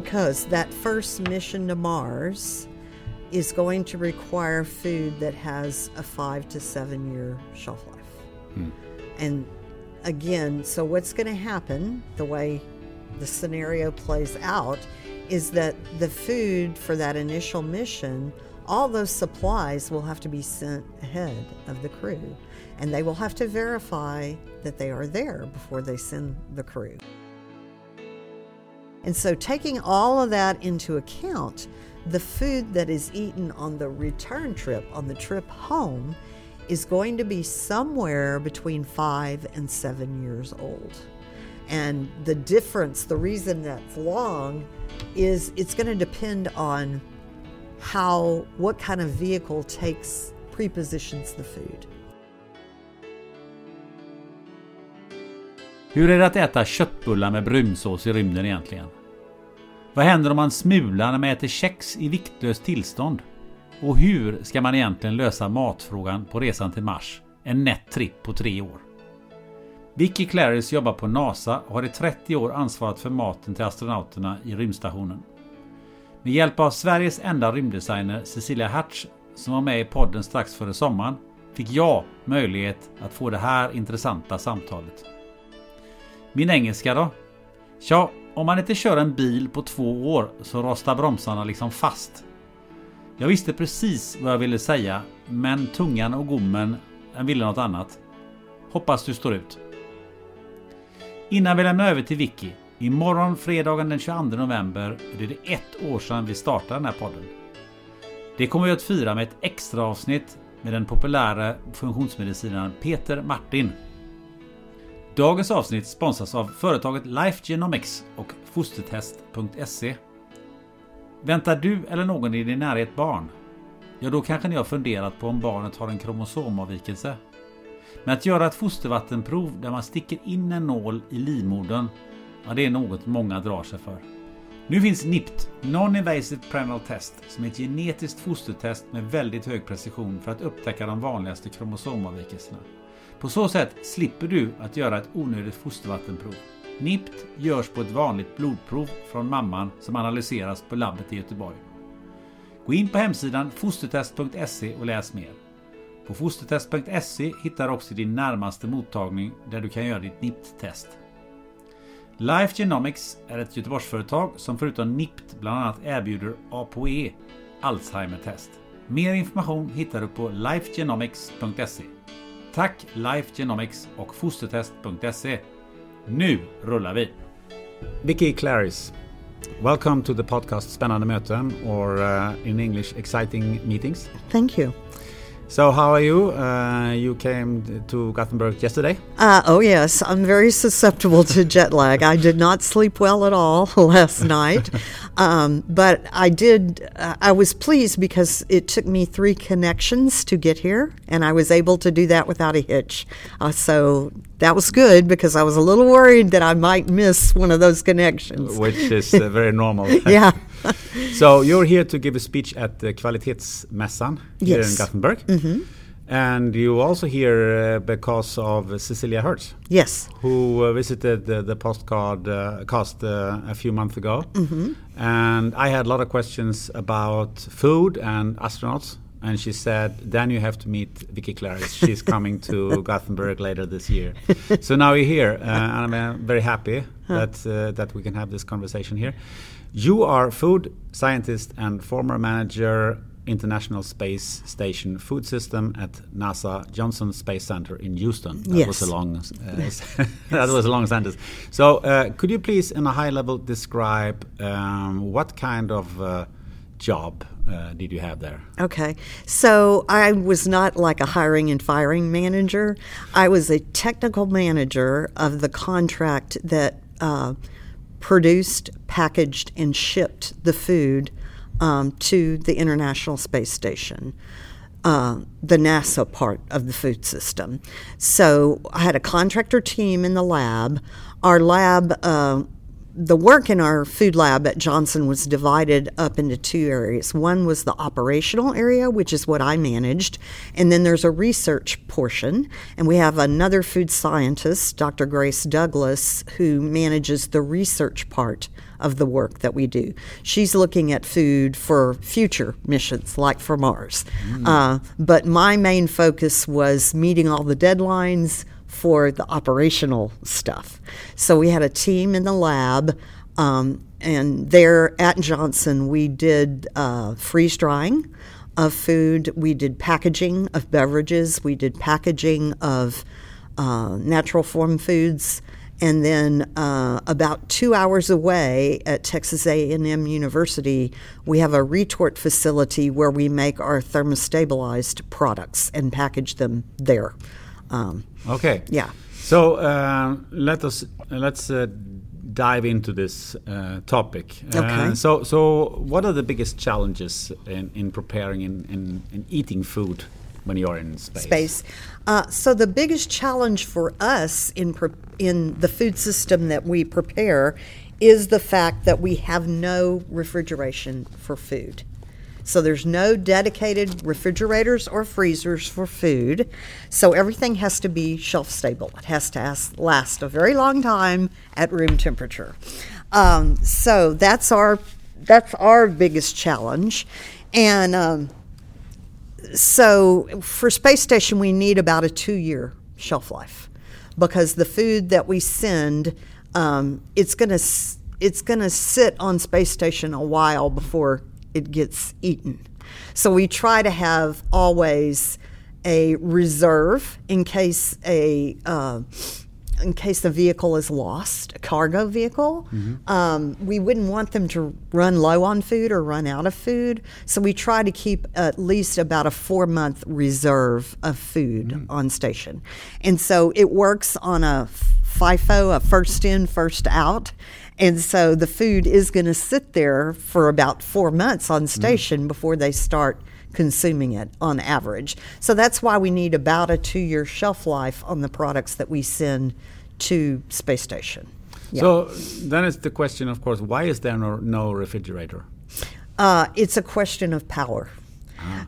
because that first mission to Mars is going to require food that has a five to seven year shelf life. Hmm. And again, so what's going to happen, the way the scenario plays out, is that the food for that initial mission, all those supplies will have to be sent ahead of the crew. And they will have to verify that they are there before they send the crew. And so, taking all of that into account, the food that is eaten on the return trip, on the trip home, is going to be somewhere between five and seven years old. And the difference, the reason that's long, is it's going to depend on how, what kind of vehicle takes, prepositions the food. Hur är det att äta köttbullar med brunsås i rymden egentligen? Vad händer om man smular när man äter kex i viktlöst tillstånd? Och hur ska man egentligen lösa matfrågan på resan till Mars? En nätt tripp på tre år. Vicky Clarice jobbar på NASA och har i 30 år ansvarat för maten till astronauterna i rymdstationen. Med hjälp av Sveriges enda rymddesigner Cecilia Hertz, som var med i podden strax före sommaren, fick jag möjlighet att få det här intressanta samtalet. Min engelska då? Tja, om man inte kör en bil på två år så rostar bromsarna liksom fast. Jag visste precis vad jag ville säga, men tungan och gommen den ville något annat. Hoppas du står ut. Innan vi lämnar över till Vicky. Imorgon fredagen den 22 november är det ett år sedan vi startade den här podden. Det kommer vi att fira med ett extra avsnitt med den populära funktionsmedicinaren Peter Martin. Dagens avsnitt sponsras av företaget Life Genomics och fostertest.se. Väntar du eller någon i din närhet barn? Ja, då kanske ni har funderat på om barnet har en kromosomavvikelse. Men att göra ett fostervattenprov där man sticker in en nål i livmodern, ja, det är något många drar sig för. Nu finns NIPT, Non-Invasive Prenatal Test, som är ett genetiskt fostertest med väldigt hög precision för att upptäcka de vanligaste kromosomavvikelserna. På så sätt slipper du att göra ett onödigt fostervattenprov. NIPT görs på ett vanligt blodprov från mamman som analyseras på labbet i Göteborg. Gå in på hemsidan fostertest.se och läs mer. På fostertest.se hittar du också din närmaste mottagning där du kan göra ditt NIPT-test. Life Genomics är ett Göteborgsföretag som förutom NIPT bland annat erbjuder ApoE, Alzheimer-test. Mer information hittar du på lifegenomics.se. Tack Life Genomics och fostertest.se. Nu rullar vi! Vicky Claris, welcome to the podcast Spännande möten or uh, in English exciting meetings. Thank you. So how are you? Uh, you came to Gothenburg yesterday. Uh, oh, yes, I'm very susceptible to jet lag. I did not sleep well at all last night, um, but I did. Uh, I was pleased because it took me three connections to get here, and I was able to do that without a hitch. Uh, so that was good because I was a little worried that I might miss one of those connections. Which is uh, very normal. yeah. so you're here to give a speech at the Kvalitetsmässan here Yes. in Gothenburg. And you also here uh, because of Cecilia Hertz, Yes. who uh, visited the, the postcard uh, cast uh, a few months ago. Mm-hmm. And I had a lot of questions about food and astronauts. And she said, then you have to meet Vickie Kloeris. She's coming to Gothenburg later this year. so now you're here. Uh, and I'm uh, very happy that, uh, that we can have this conversation here. You are food scientist and former manager International Space Station Food System at NASA Johnson Space Center in Houston. That was a long uh, that was a long sentence. So, uh, could you please, in a high level, describe um, what kind of uh, job uh, did you have there? Okay. So I was not like a hiring and firing manager. I was a technical manager of the contract that uh, produced, packaged, and shipped the food um, to the International Space Station. Uh, the NASA part of the food system. So I had a contractor team in the lab. Our lab, uh, the work in our food lab at Johnson was divided up into two areas. One was the operational area, which is what I managed, and then there's a research portion. And we have another food scientist, Dr. Grace Douglas, who manages the research part of the work that we do. She's looking at food for future missions, like for Mars. Uh, but my main focus was meeting all the deadlines for the operational stuff. So we had a team in the lab. Um, and there at Johnson, we did uh, freeze drying of food, we did packaging of beverages, we did packaging of uh, natural form foods, and then uh, about two hours away at Texas A&M University, we have a retort facility where we make our thermostabilized products and package them there. Um, Okay. yeah. So uh, let us let's uh, dive into this uh, topic. Uh, Okay. so so what are the biggest challenges in, in preparing and in, in eating food when you're in space? space. Uh, so the biggest challenge for us in pre- in the food system that we prepare is the fact that we have no refrigeration for food. So there's no dedicated refrigerators or freezers for food. So everything has to be shelf stable. It has to as- last a very long time at room temperature. Um, so that's our that's our biggest challenge, and. Um, so for space station we need about a two year shelf life because the food that we send um, it's to it's to sit on space station a while before it gets eaten so we try to have always a reserve in case a uh, in case the vehicle is lost, a cargo vehicle. Um, we wouldn't want them to run low on food or run out of food. So we try to keep at least about a four month reserve of food on station. And so it works on a FIFO, a first in, first out. And so the food is going to sit there for about four months on station before they start consuming it on average. So that's why we need about a two year shelf life on the products that we send to space station. Yeah. So then it's the question, of course, why is there no, no refrigerator? Uh, it's a question of power.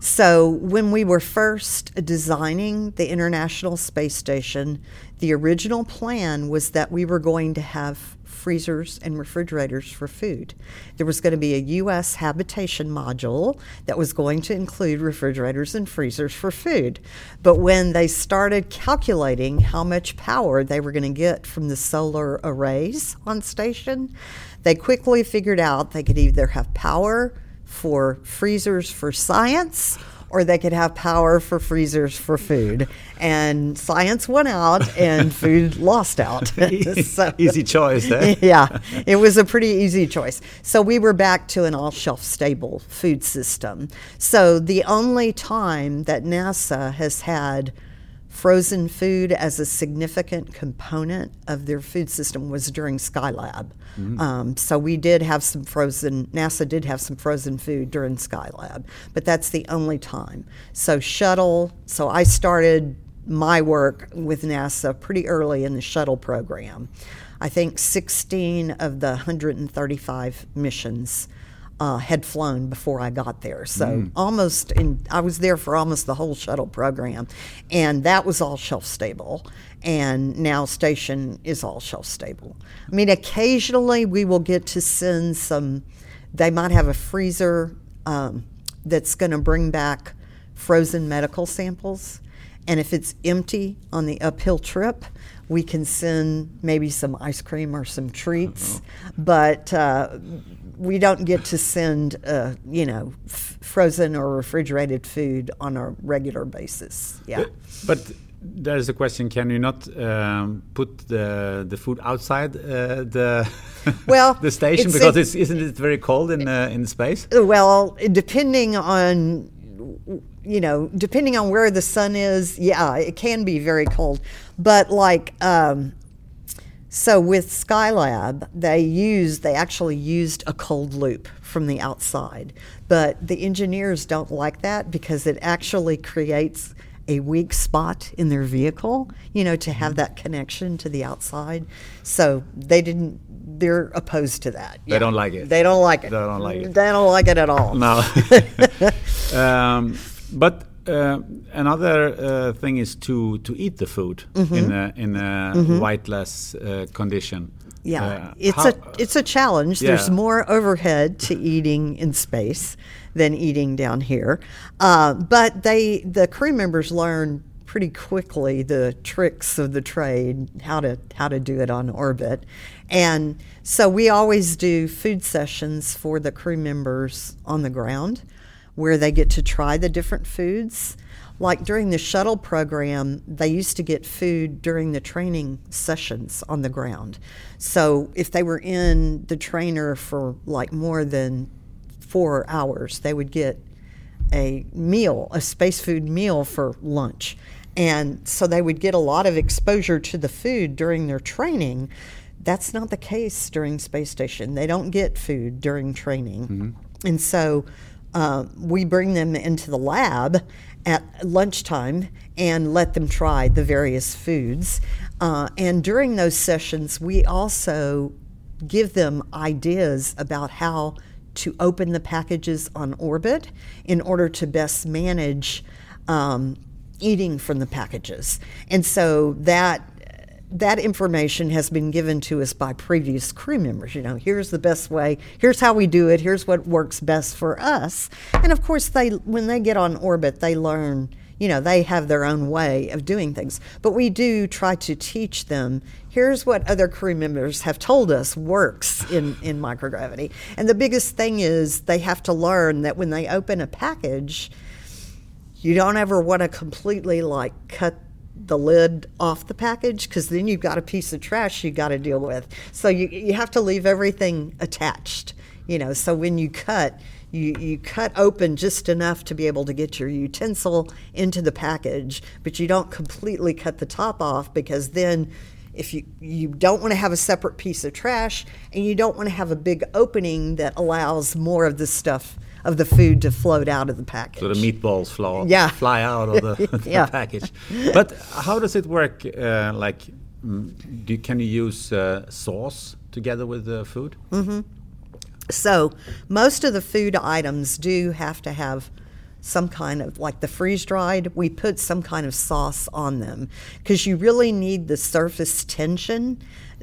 So, when we were first designing the International Space Station, the original plan was that we were going to have freezers and refrigerators for food. There was going to be a U.S. habitation module that was going to include refrigerators and freezers for food. But when they started calculating how much power they were going to get from the solar arrays on station, they quickly figured out they could either have power for freezers for science or they could have power for freezers for food. And science won out and food lost out. So- Easy choice, eh? yeah, it was a pretty easy choice. So we were back to an all shelf stable food system. So the only time that NASA has had frozen food as a significant component of their food system was during Skylab. Um, so we did have some frozen, NASA did have some frozen food during Skylab, but that's the only time. So shuttle, so I started my work with NASA pretty early in the shuttle program. I think 16 of the 135 missions uh, had flown before I got there. So almost, in, I was there for almost the whole shuttle program, and that was all shelf stable. And now station is all shelf stable. I mean, occasionally we will get to send some. They might have a freezer um, that's going to bring back frozen medical samples. And if it's empty on the uphill trip, we can send maybe some ice cream or some treats. But uh, we don't get to send, uh, you know, f- frozen or refrigerated food on a regular basis. Yeah. But there's a question: Can you not um, put the the food outside uh, the Well, the station it's because it's isn't it very cold in uh, in space? Well, depending on you know, depending on where the sun is, yeah, it can be very cold. But like, um, so with Skylab, they used they actually used a cold loop from the outside, but the engineers don't like that because it actually creates a weak spot in their vehicle, you know, to have that connection to the outside. So they didn't. They're opposed to that. They don't like it. They don't like it. They don't like it. They don't like it at all. No. um, but uh, another uh, thing is to to eat the food Mm-hmm. in a in a whiteless uh, condition. Yeah, Uh, it's how- a it's a challenge. There's more overhead to eating in space than eating down here, uh, but they the crew members learn pretty quickly the tricks of the trade, how to how to do it on orbit, and so we always do food sessions for the crew members on the ground, where they get to try the different foods. Like during the shuttle program, they used to get food during the training sessions on the ground. So if they were in the trainer for like more than four hours, they would get a meal, a space food meal for lunch. And so they would get a lot of exposure to the food during their training. That's not the case during space station. They don't get food during training. Mm-hmm. And so uh, we bring them into the lab at lunchtime and let them try the various foods. Uh, and during those sessions, we also give them ideas about how to open the packages on orbit in order to best manage um, eating from the packages. And so that that information has been given to us by previous crew members. You know, here's the best way. Here's how we do it. Here's what works best for us. And of course, they when they get on orbit, they learn. You know, they have their own way of doing things. But we do try to teach them. Here's what other crew members have told us works in in microgravity. And the biggest thing is they have to learn that when they open a package, you don't ever want to completely like cut the lid off the package because then you've got a piece of trash you got to deal with. So you you have to leave everything attached. You know, so when you cut, you, you cut open just enough to be able to get your utensil into the package, but you don't completely cut the top off because then if you you don't want to have a separate piece of trash and you don't want to have a big opening that allows more of the stuff of the food to float out of the package. So the meatballs fly, Yeah. fly out of the, the Yeah. package. But how does it work? Uh, like, mm, do, can you use uh, sauce together with the food? So most of the food items do have to have some kind of like the freeze dried we put some kind of sauce on them because you really need the surface tension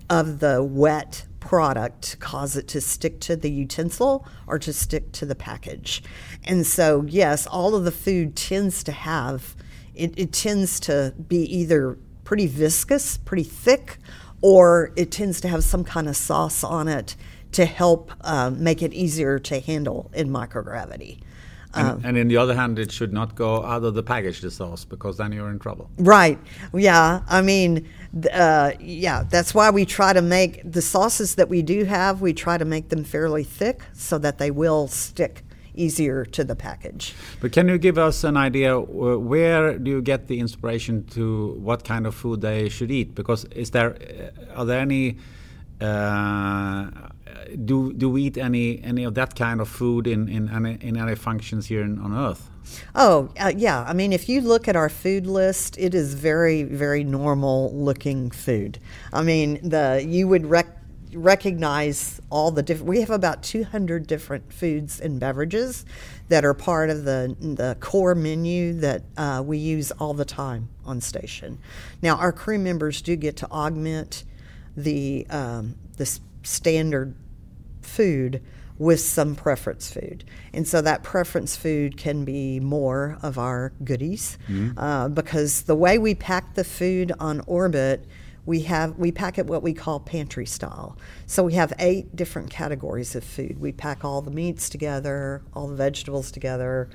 of the wet product cause it to stick to the utensil or to stick to the package and so yes all of the food tends to have it, it tends to be either pretty viscous pretty thick or it tends to have some kind of sauce on it to help um, make it easier to handle in microgravity. And, Um, and in the other hand, it should not go out of the package, the sauce, because then you're in trouble. Right. Yeah. I mean, uh, yeah, that's why we try to make the sauces that we do have, we try to make them fairly thick so that they will stick easier to the package. But can you give us an idea uh, where do you get the inspiration to what kind of food they should eat? Because is there uh, are there any uh, do do we eat any any of that kind of food in in any, in any functions here in, on Earth? Oh, uh, yeah. I mean, if you look at our food list, it is very, very normal looking food. I mean, the you would rec- recognize all the different. We have about 200 different foods and beverages that are part of the the core menu that uh, we use all the time on station. Now, our crew members do get to augment the um, standard food with some preference food. And so that preference food can be more of our goodies uh, because the way we pack the food on orbit, we have we pack it what we call pantry style. So we have eight different categories of food. We pack all the meats together, all the vegetables together,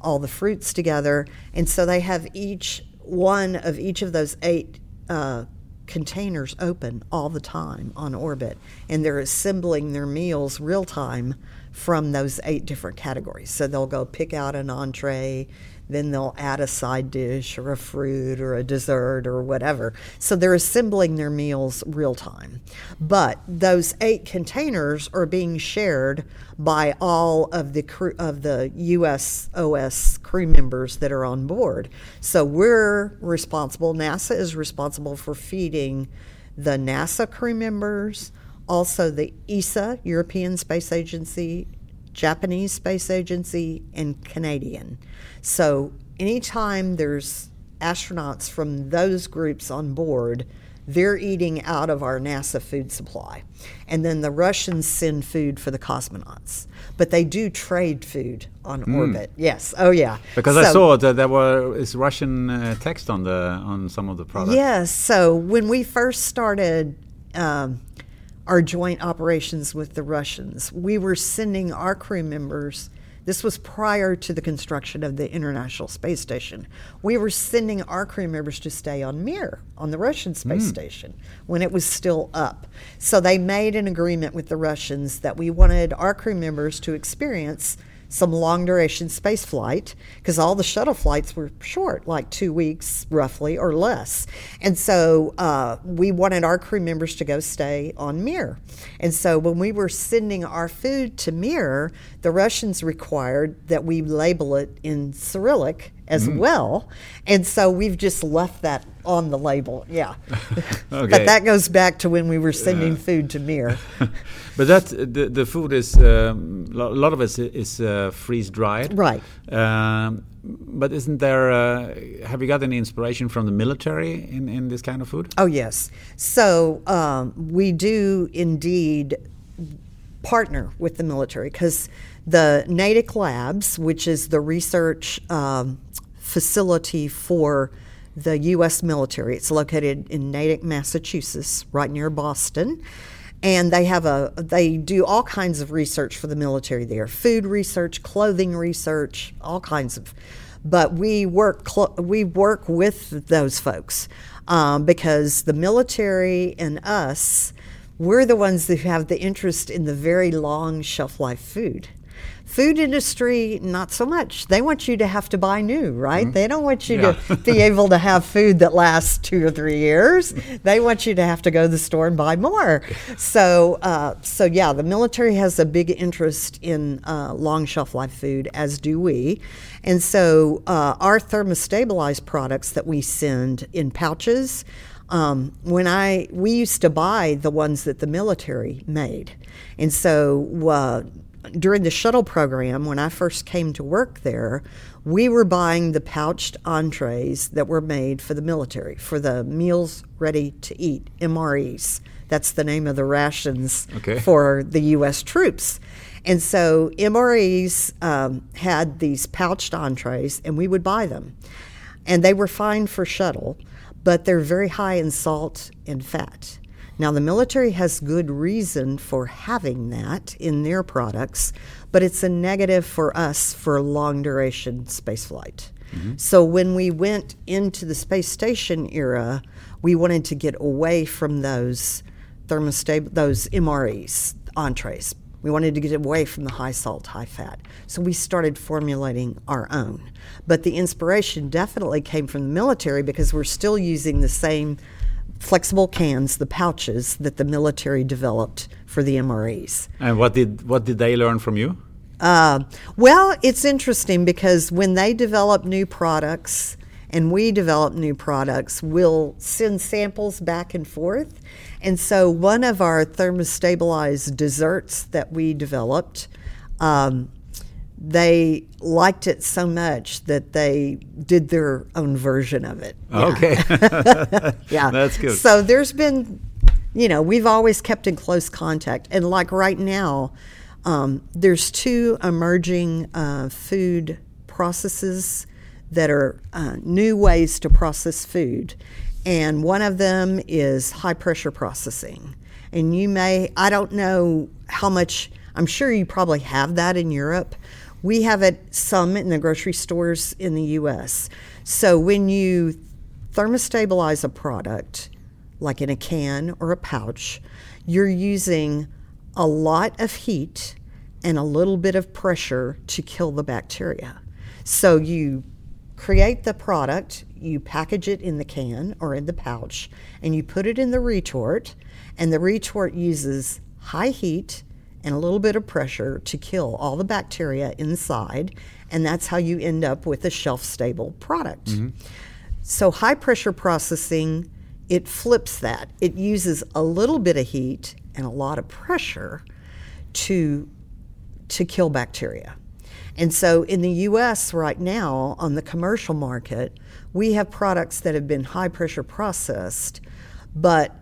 all the fruits together, and so they have each one of each of those eight uh, containers open all the time on orbit and they're assembling their meals real time from those eight different categories. So they'll go pick out an entree then they'll add a side dish or a fruit or a dessert or whatever so they're assembling their meals real time but those eight containers are being shared by all of the crew of the USOS crew members that are on board. So we're responsible, NASA is responsible for feeding the NASA crew members, also the ESA, European Space Agency, Japanese Space Agency, and Canadian. So anytime there's astronauts from those groups on board, they're eating out of our NASA food supply. And then the Russians send food for the cosmonauts. But they do trade food on orbit. Yes. Oh, yeah. Because I saw that there were is Russian uh, text on the on some of the products. Yes. So when we first started um, our joint operations with the Russians, we were sending our crew members. This was prior to the construction of the International Space Station. We were sending our crew members to stay on Mir, on the Russian space hmm. station, when it was still up. So they made an agreement with the Russians that we wanted our crew members to experience some long duration space flight because all the shuttle flights were short, like two weeks roughly or less. And so uh, we wanted our crew members to go stay on Mir. And so when we were sending our food to Mir, the Russians required that we label it in Cyrillic as well. And so we've just left that on the label. Yeah. Okay. But that goes back to when we were sending food to Mir. But that the, the food is um, a lot of it is uh, freeze dried. Right. Um, but isn't there? Uh, have you got any inspiration from the military in, in this kind of food? Oh, yes. So um, we do indeed partner with the military because the Natick Labs, which is the research um, facility for the U.S. military, it's located in Natick, Massachusetts, right near Boston. And they have a they do all kinds of research for the military there, food research, clothing research, all kinds of but we work clo- we work with those folks um, because the military and us we're the ones that have the interest in the very long shelf life food food industry not so much. They want you to have to buy new right? They don't want you to be able to have food that lasts two or three years. They want you to have to go to the store and buy more. So uh, so yeah the military has a big interest in uh, long shelf life food as do we. And so uh, our thermostabilized products that we send in pouches um, when I we used to buy the ones that the military made, and so uh, during the shuttle program, when I first came to work there, we were buying the pouched entrees that were made for the military for the meals ready to eat MREs. That's the name of the rations Okay. for the U.S. troops. And so MREs um, had these pouched entrees, and we would buy them. And they were fine for shuttle, but they're very high in salt and fat. Now, the military has good reason for having that in their products, but it's a negative for us for long duration spaceflight. Mm-hmm. So, when we went into the space station era, we wanted to get away from those thermostat those MREs entrees. We wanted to get away from the high salt, high fat. So we started formulating our own. But the inspiration definitely came from the military because we're still using the same flexible cans, the pouches that the military developed for the MREs. And what did what did they learn from you? Uh, well, it's interesting because when they develop new products and we develop new products, we'll send samples back and forth. And so, one of our thermostabilized desserts that we developed, um, they liked it so much that they did their own version of it. Yeah. Okay. yeah. That's good. So there's been, you know, we've always kept in close contact. And like right now, um, there's two emerging uh, food processes that are uh, new ways to process food. And one of them is high pressure processing. And you may, I don't know how much, I'm sure you probably have that in Europe. We have it some in the grocery stores in the US. So when you thermostabilize a product, like in a can or a pouch, you're using a lot of heat and a little bit of pressure to kill the bacteria. So you create the product, you package it in the can or in the pouch, and you put it in the retort, and the retort uses high heat and a little bit of pressure to kill all the bacteria inside, and that's how you end up with a shelf stable product. Mm-hmm. So, high pressure processing, it flips that. It uses a little bit of heat and a lot of pressure to, to kill bacteria. And so in the US right now, on the commercial market, we have products that have been high pressure processed, but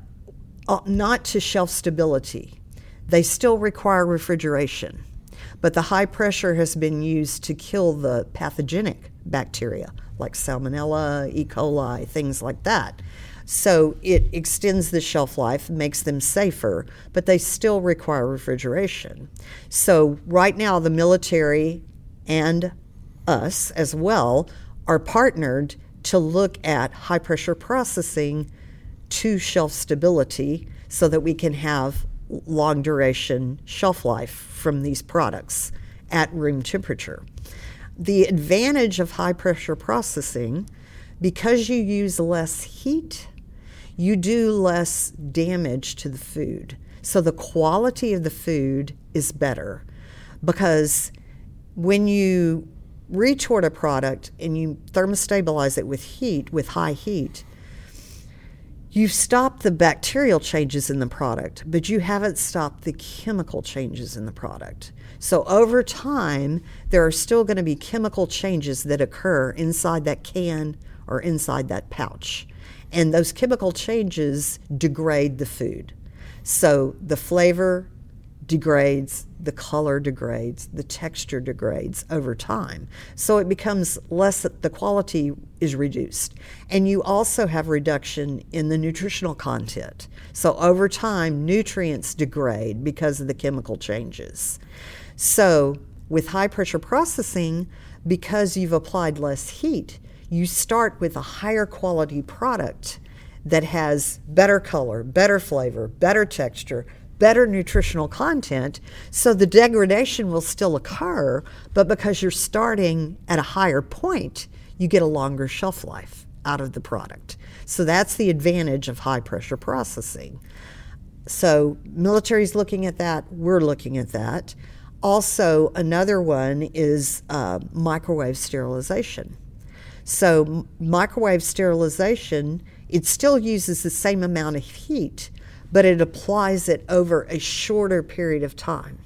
uh, not to shelf stability. They still require refrigeration, but the high pressure has been used to kill the pathogenic bacteria like Salmonella, E. coli, things like that. So it extends the shelf life, makes them safer, but they still require refrigeration. So right now, the military and us as well are partnered to look at high pressure processing to shelf stability so that we can have long duration shelf life from these products at room temperature. The advantage of high pressure processing, because you use less heat, you do less damage to the food. So the quality of the food is better because when you retort a product and you thermostabilize it with heat, with high heat, you've stopped the bacterial changes in the product, but you haven't stopped the chemical changes in the product. So over time, there are still going to be chemical changes that occur inside that can or inside that pouch. And those chemical changes degrade the food. So the flavor, degrades, the color degrades, the texture degrades over time. So it becomes less, the quality is reduced. And you also have reduction in the nutritional content. So over time, nutrients degrade because of the chemical changes. So with high pressure processing, because you've applied less heat, you start with a higher quality product that has better color, better flavor, better texture, better nutritional content. So the degradation will still occur, but because you're starting at a higher point, you get a longer shelf life out of the product. So that's the advantage of high pressure processing. So military's looking at that, we're looking at that. Also, another one is uh, microwave sterilization. So, microwave sterilization, it still uses the same amount of heat, but it applies it over a shorter period of time.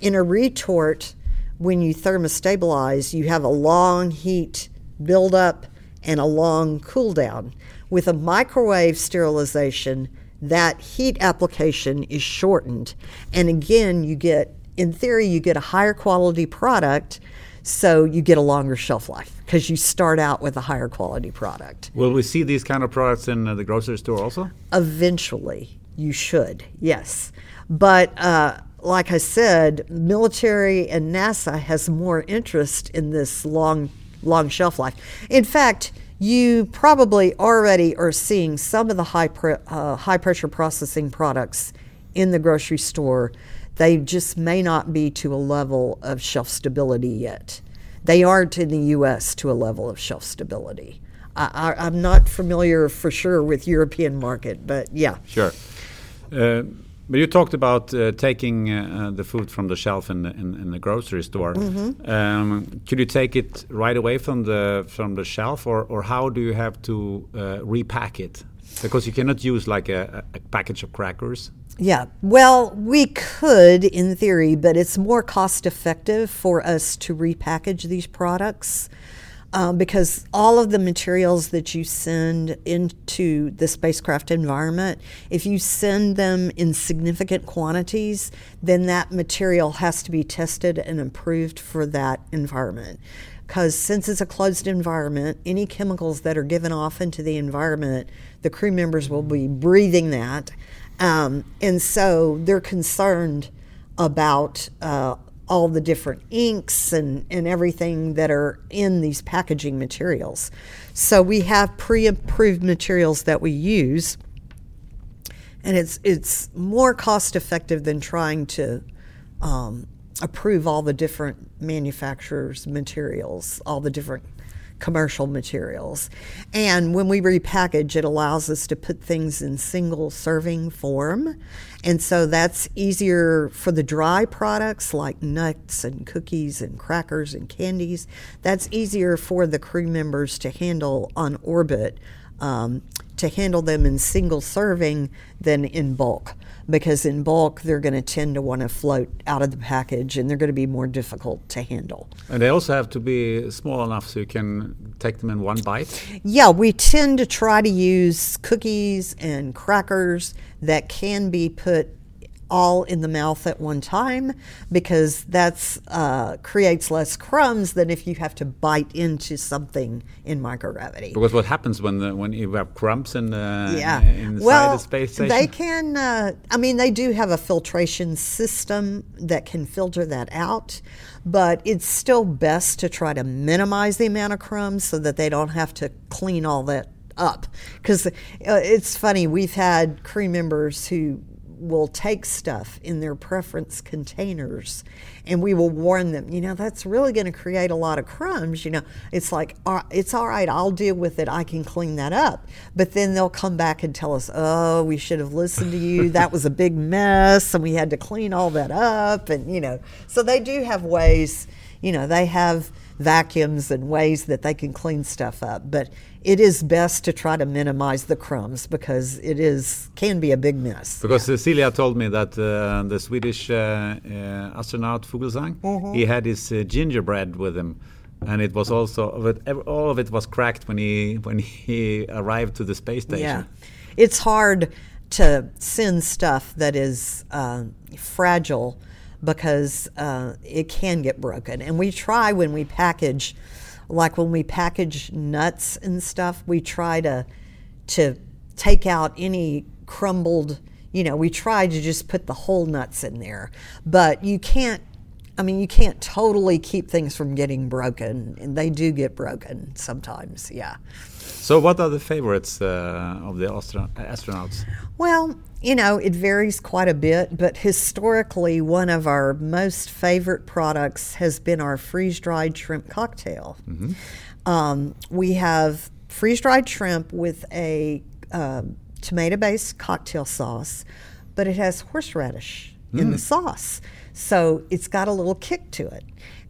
In a retort, when you thermostabilize, you have a long heat buildup and a long cool down. With a microwave sterilization, that heat application is shortened. And again, you get, in theory, you get a higher quality product, so you get a longer shelf life because you start out with a higher quality product. Will we see these kind of products in uh, the grocery store also? Eventually. You should, yes. But uh, like I said, military and NASA has more interest in this long, long shelf life. In fact, you probably already are seeing some of the high, pre- uh, high pressure processing products in the grocery store. They just may not be to a level of shelf stability yet. They aren't in the U.S. to a level of shelf stability. I, am not familiar for sure with European market, but yeah. Sure. Uh, But you talked about uh, taking uh, the food from the shelf in the, in, in the grocery store. Mm-hmm. Um, could you take it right away from the from the shelf, or, or how do you have to uh, repack it? Because you cannot use like a, a package of crackers. Yeah, well, we could in theory, but it's more cost effective for us to repackage these products um, because all of the materials that you send into the spacecraft environment, if you send them in significant quantities, then that material has to be tested and approved for that environment. Because since it's a closed environment, any chemicals that are given off into the environment, the crew members will be breathing that um, and so they're concerned about uh, all the different inks and, and everything that are in these packaging materials. So we have pre approved materials that we use, and it's, it's more cost effective than trying to um, approve all the different manufacturers' materials, all the different commercial materials. And when we repackage, it allows us to put things in single serving form. And so that's easier for the dry products like nuts and cookies and crackers and candies. That's easier for the crew members to handle on orbit, um, to handle them in single serving than in bulk because in bulk they're going to tend to want to float out of the package and they're going to be more difficult to handle. And they also have to be small enough so you can take them in one bite? Yeah, we tend to try to use cookies and crackers that can be put all in the mouth at one time because that's uh, creates less crumbs than if you have to bite into something in microgravity. Because what happens when the, when you have crumbs in the yeah. inside well, the space station? They can. Uh, I mean, they do have a filtration system that can filter that out, but it's still best to try to minimize the amount of crumbs so that they don't have to clean all that up. Because uh, it's funny, we've had crew members who will take stuff in their preference containers and we will warn them you know that's really going to create a lot of crumbs you know. It's like it's all right i'll deal with it i can clean that up. But then they'll come back and tell us oh we should have listened to you that was a big mess and we had to clean all that up and you know. So they do have ways you know they have vacuums and ways that they can clean stuff up but it is best to try to minimize the crumbs because it is can be a big mess. Because yeah. Cecilia told me that uh, the Swedish uh, uh, astronaut Fuglesang, mm-hmm. he had his uh, gingerbread with him, and it was also all of it was cracked when he when he arrived to the space station. Yeah, it's hard to send stuff that is uh, fragile because uh, it can get broken, and we try when we package like when we package nuts and stuff, we try to to take out any crumbled, you know, we try to just put the whole nuts in there. But you can't I mean, you can't totally keep things from getting broken, and they do get broken sometimes, yeah. So, what are the favorites uh, of the astronauts? Well, you know, it varies quite a bit, but historically, one of our most favorite products has been our freeze dried shrimp cocktail. Mm-hmm. Um, we have freeze dried shrimp with a uh, tomato based cocktail sauce, but it has horseradish mm. in the mm. sauce. So it's got a little kick to it.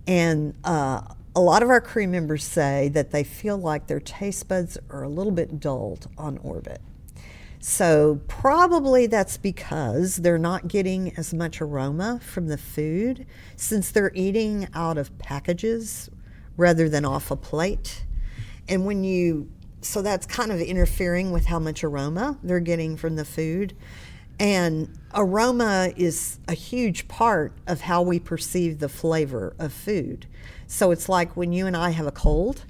And uh, a lot of our crew members say that they feel like their taste buds are a little bit dulled on orbit. So, probably that's because they're not getting as much aroma from the food since they're eating out of packages rather than off a plate. And when you, so that's kind of interfering with how much aroma they're getting from the food. And aroma is a huge part of how we perceive the flavor of food. So it's like when you and I have a cold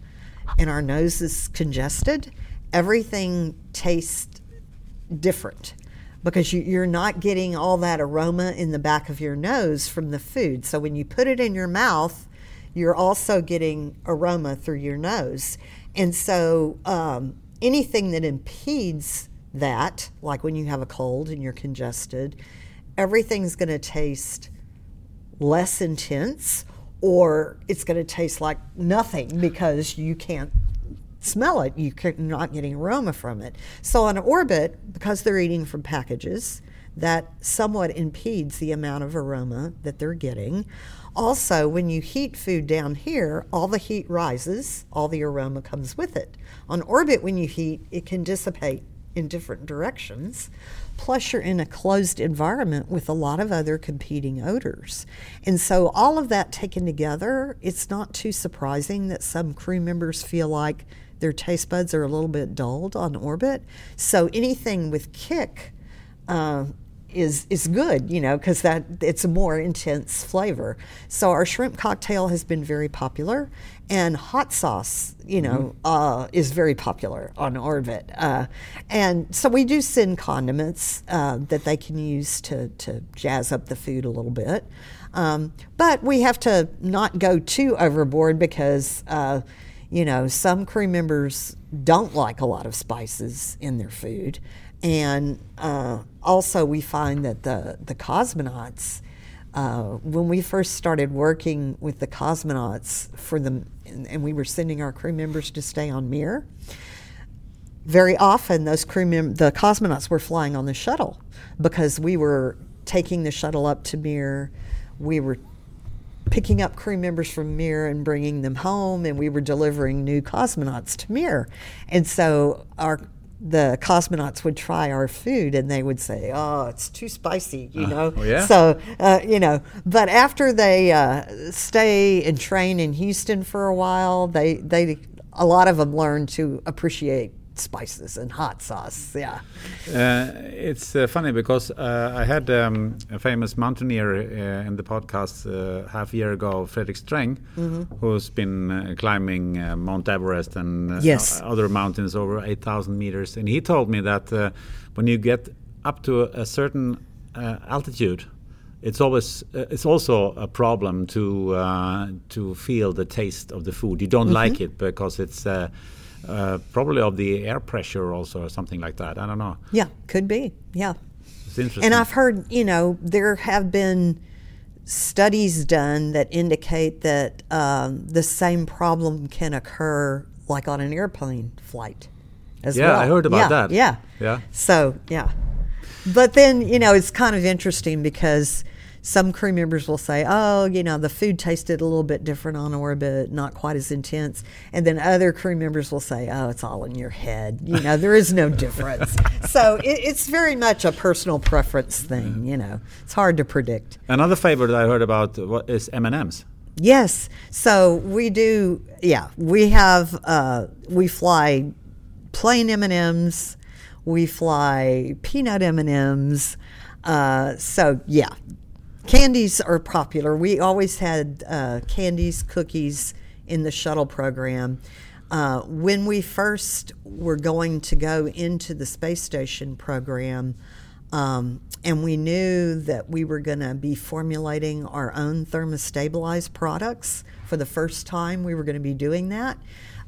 and our nose is congested, everything tastes different because you, are not getting all that aroma in the back of your nose from the food. So when you put it in your mouth, you're also getting aroma through your nose. And so um, anything that impedes that, like when you have a cold and you're congested, everything's going to taste less intense or it's going to taste like nothing because you can't smell it. You're not getting aroma from it. So on orbit, because they're eating from packages, that somewhat impedes the amount of aroma that they're getting. Also, when you heat food down here, all the heat rises, all the aroma comes with it. On orbit, when you heat, it can dissipate in different directions. Plus, you're in a closed environment with a lot of other competing odors. And so, all of that taken together, it's not too surprising that some crew members feel like their taste buds are a little bit dulled on orbit. So, anything with kick. Uh, is is good, you know, because that it's a more intense flavor. So our shrimp cocktail has been very popular, and hot sauce, you know, mm-hmm. uh, is very popular on Orbit. Uh, and so we do send condiments uh, that they can use to to jazz up the food a little bit, um, but we have to not go too overboard because. You know, some crew members don't like a lot of spices in their food, and uh, also, we find that the, the cosmonauts, uh, when we first started working with the cosmonauts for them, and, and, we were sending our crew members to stay on Mir, very often those crew mem- the cosmonauts were flying on the shuttle because we were taking the shuttle up to Mir. We were picking up crew members from Mir and bringing them home, and we were delivering new cosmonauts to Mir. And so our the cosmonauts would try our food and they would say, "Oh, it's too spicy," you uh, know. Oh yeah. So uh, you know, but after they uh, stay and train in Houston for a while, they they a lot of them learn to appreciate spices and hot sauce. Yeah. Uh, it's uh, funny because uh, I had um, a famous mountaineer uh, in the podcast uh, half a year ago, Fredrik Sträng, mm-hmm. who's been uh, climbing Mount Everest and yes. other mountains over 8,000 meters. And he told me that when you get up to a certain altitude, it's always uh, it's also a problem to uh, to feel the taste of the food. You don't mm-hmm. like it because it's uh, uh, probably of the air pressure also or something like that. I don't know. Yeah, could be. Yeah. It's interesting. And I've heard, you know, there have been studies done that indicate that um, the same problem can occur like on an airplane flight as yeah, well. Yeah, I heard about yeah, that. Yeah. Yeah. So, yeah. But then, you know, it's kind of interesting because some crew members will say, oh, you know, the food tasted a little bit different on orbit, not quite as intense. And then other crew members will say, oh, it's all in your head. You know, there is no difference. so it, it's very much a personal preference thing, you know. It's hard to predict. Another favorite I heard about is M&M's. Yes. So we do, yeah, we have, uh, we fly plain M&Ms. We fly peanut M&Ms. Uh, so yeah, candies are popular. We always had uh, candies, cookies in the shuttle program. Uh, when we first were going to go into the space station program, um, and we knew that we were going to be formulating our own thermostabilized products for the first time, we were going to be doing that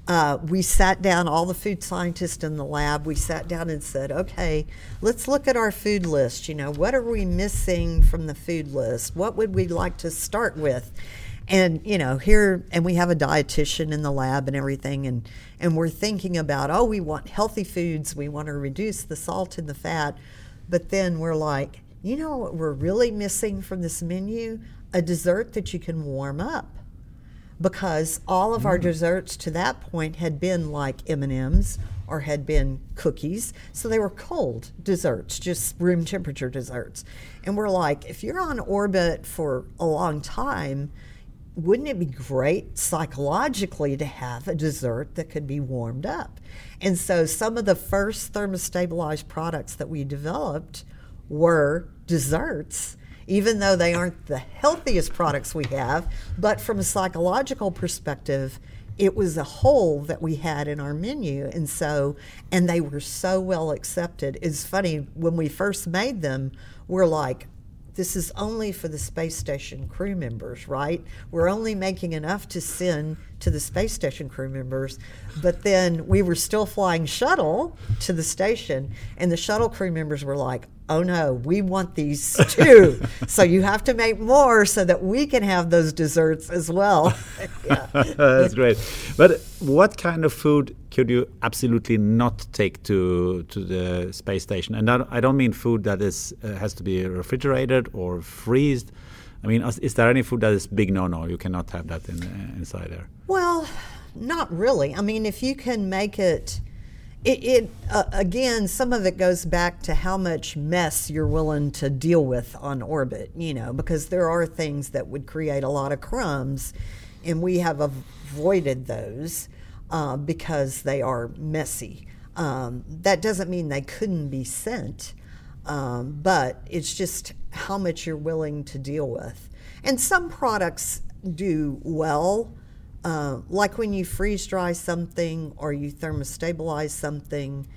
uh, we sat down, all the food scientists in the lab, we sat down and said, okay, let's look at our food list. You know, what are we missing from the food list? What would we like to start with? And, you know, here, and we have a dietitian in the lab and everything, and, and we're thinking about, oh, we want healthy foods, we want to reduce the salt and the fat. But then we're like, you know what we're really missing from this menu? A dessert that you can warm up because all of mm. our desserts to that point had been like M&Ms or had been cookies. So they were cold desserts, just room temperature desserts. And we're like, if you're on orbit for a long time, wouldn't it be great psychologically to have a dessert that could be warmed up? And so some of the first thermostabilized products that we developed were desserts even though they aren't the healthiest products we have. But from a psychological perspective, it was a hole that we had in our menu. And so, and they were so well accepted. It's funny, when we first made them, we're like, this is only for the space station crew members, right? We're only making enough to send to the space station crew members. But then we were still flying shuttle to the station, and the shuttle crew members were like, oh no, we want these too. so you have to make more so that we can have those desserts as well. That's great. But what kind of food could you absolutely not take to to the space station? And I don't mean food that is uh, has to be refrigerated or freezed. I mean, is there any food that is big no no? You cannot have that in, uh, inside there. Well, not really. I mean, if you can make it it, it uh, again, some of it goes back to how much mess you're willing to deal with on orbit, you know, because there are things that would create a lot of crumbs, and we have avoided those uh, because they are messy. Um, that doesn't mean they couldn't be sent, um, but it's just how much you're willing to deal with. And some products do well uh, like when you freeze dry something or you thermostabilize something,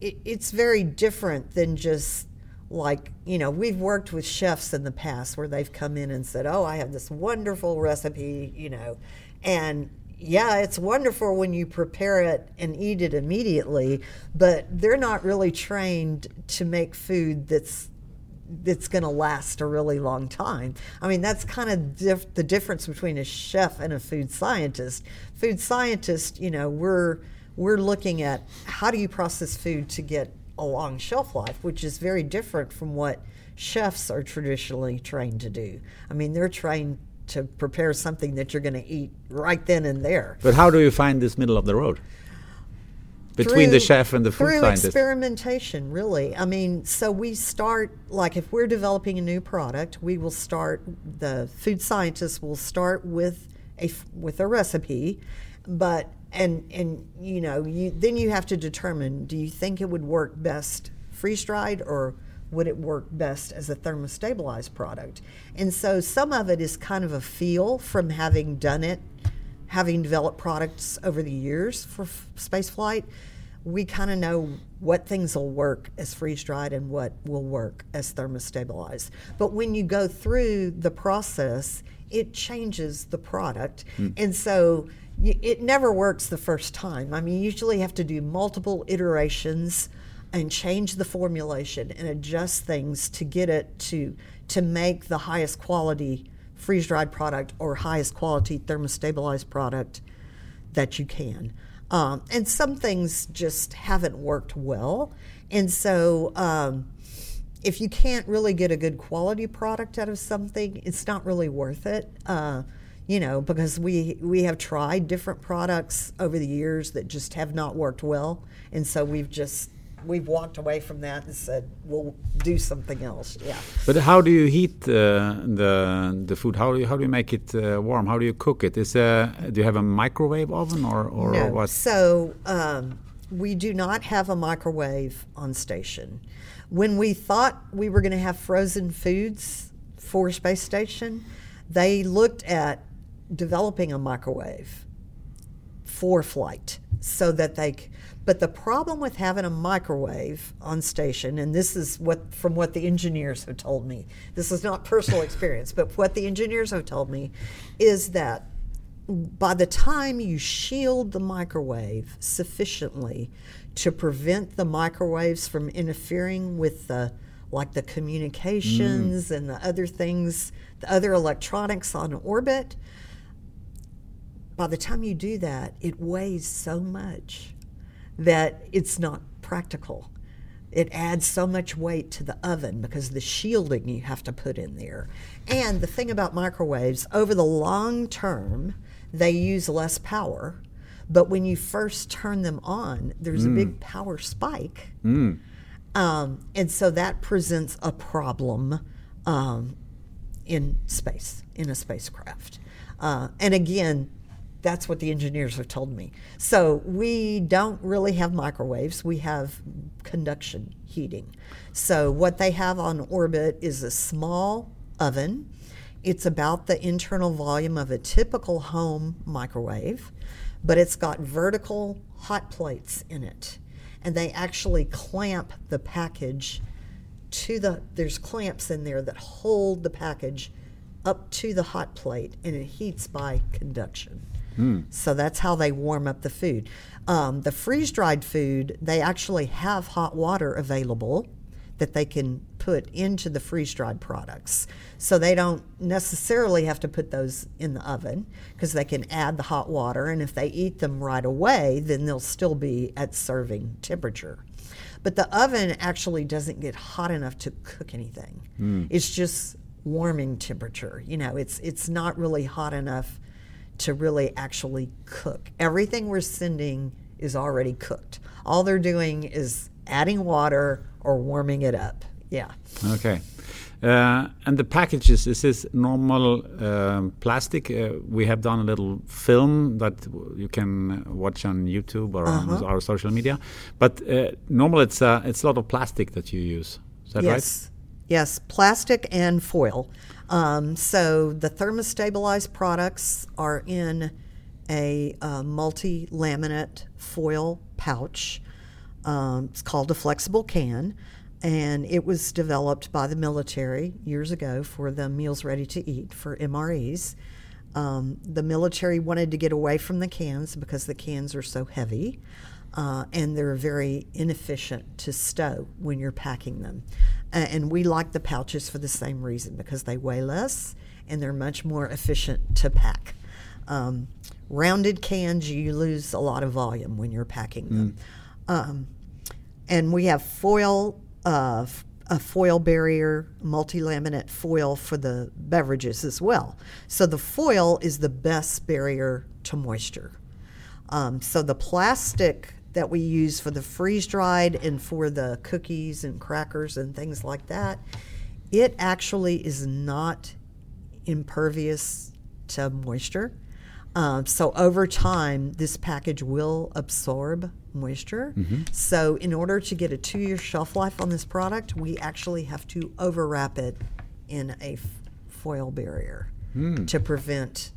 it, it's very different than just like, you know, we've worked with chefs in the past where they've come in and said, oh, I have this wonderful recipe, you know, and yeah, it's wonderful when you prepare it and eat it immediately, but they're not really trained to make food that's that's going to last a really long time. I mean, that's kind of the difference between a chef and a food scientist. Food scientist, you know, we're we're looking at how do you process food to get a long shelf life, which is very different from what chefs are traditionally trained to do. I mean, they're trained to prepare something that you're going to eat right then and there. But how do you find this middle of the road? between through, the chef and the food through scientist? experimentation, really. I mean, so we start like if we're developing a new product, we will start. The food scientists will start with a with a recipe, but and and you know you then you have to determine: do you think it would work best freeze dried or would it work best as a thermostabilized product? And so some of it is kind of a feel from having done it having developed products over the years for f- space flight, we kind of know what things will work as freeze dried and what will work as thermostabilized. But when you go through the process, it changes the product. Mm. And so y- it never works the first time. I mean, you usually have to do multiple iterations and change the formulation and adjust things to get it to to make the highest quality freeze dried product or highest quality thermostabilized product that you can. Um, and some things just haven't worked well. And so, um, if you can't really get a good quality product out of something, it's not really worth it. Uh, you know, because we we have tried different products over the years that just have not worked well, and so we've just we've walked away from that and said we'll do something else. Yeah. But how do you heat uh, the the food? How do you, how do you make it uh, warm? How do you cook it? Is uh, do you have a microwave oven or or no. what? So um, we do not have a microwave on station. When we thought we were going to have frozen foods for space station, they looked at developing a microwave for flight so that they but the problem with having a microwave on station, and this is what from what the engineers have told me, this is not personal experience, but what the engineers have told me is that by the time you shield the microwave sufficiently to prevent the microwaves from interfering with the like the communications mm. and the other things, the other electronics on orbit, by the time you do that, it weighs so much that it's not practical. It adds so much weight to the oven because the shielding you have to put in there. And the thing about microwaves, over the long term, they use less power. But when you first turn them on, there's mm. a big power spike. Mm. Um, and so that presents a problem um, in space, in a spacecraft. Uh, and again, that's what the engineers have told me. So we don't really have microwaves. We have conduction heating. So what they have on orbit is a small oven. It's about the internal volume of a typical home microwave, but it's got vertical hot plates in it. And they actually clamp the package to the there's clamps in there that hold the package up to the hot plate and it heats by conduction. Mm. So that's how they warm up the food. Um, the freeze dried food, they actually have hot water available that they can put into the freeze dried products. So they don't necessarily have to put those in the oven because they can add the hot water. And if they eat them right away, then they'll still be at serving temperature. But the oven actually doesn't get hot enough to cook anything. It's just warming temperature. You know, it's it's not really hot enough to really actually cook. Everything we're sending is already cooked. All they're doing is adding water or warming it up. Yeah. Okay. Uh, and the packages, this is this normal um, plastic? Uh, we have done a little film that you can watch on YouTube or Uh-huh. on our social media. But uh, normal, it's uh, it's a lot of plastic that you use. Is that yes. Yes, plastic and foil. Um, so the thermostabilized products are in a uh, multi laminate foil pouch. Um, it's called a flexible can, and it was developed by the military years ago for the meals ready to eat for MREs. Um, the military wanted to get away from the cans because the cans are so heavy uh, and they're very inefficient to stow when you're packing them. Uh, and we like the pouches for the same reason because they weigh less and they're much more efficient to pack. Um, rounded cans, you lose a lot of volume when you're packing them. Um, and we have foil, uh, a foil barrier, multi-laminate foil for the beverages as well. So the foil is the best barrier to moisture. Um, so the plastic that we use for the freeze dried and for the cookies and crackers and things like that, it actually is not impervious to moisture. Um, so over time, this package will absorb moisture. So in order to get a two-year shelf life on this product, we actually have to overwrap it in a f- foil barrier to prevent.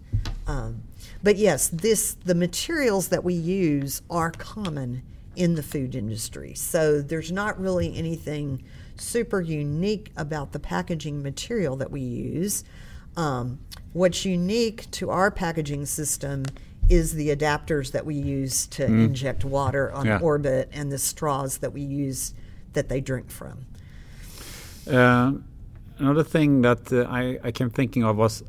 Um, but yes, this the materials that we use are common in the food industry. So there's not really anything super unique about the packaging material that we use. Um, what's unique to our packaging system is the adapters that we use to inject water on Yeah. orbit and the straws that we use that they drink from. Uh, another thing that uh, I, I came thinking of was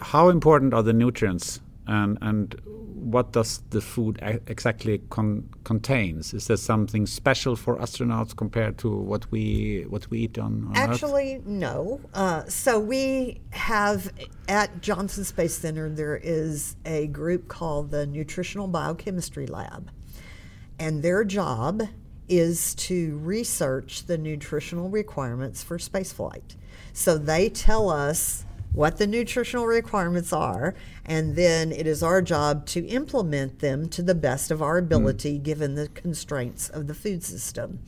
how important are the nutrients and and what does the food exactly con- contains? Is there something special for astronauts compared to what we what we eat on, on Earth? Actually, no. Uh, so we have at Johnson Space Center there is a group called the Nutritional Biochemistry Lab, and their job is to research the nutritional requirements for spaceflight. So they tell us what the nutritional requirements are, and then it is our job to implement them to the best of our ability given the constraints of the food system.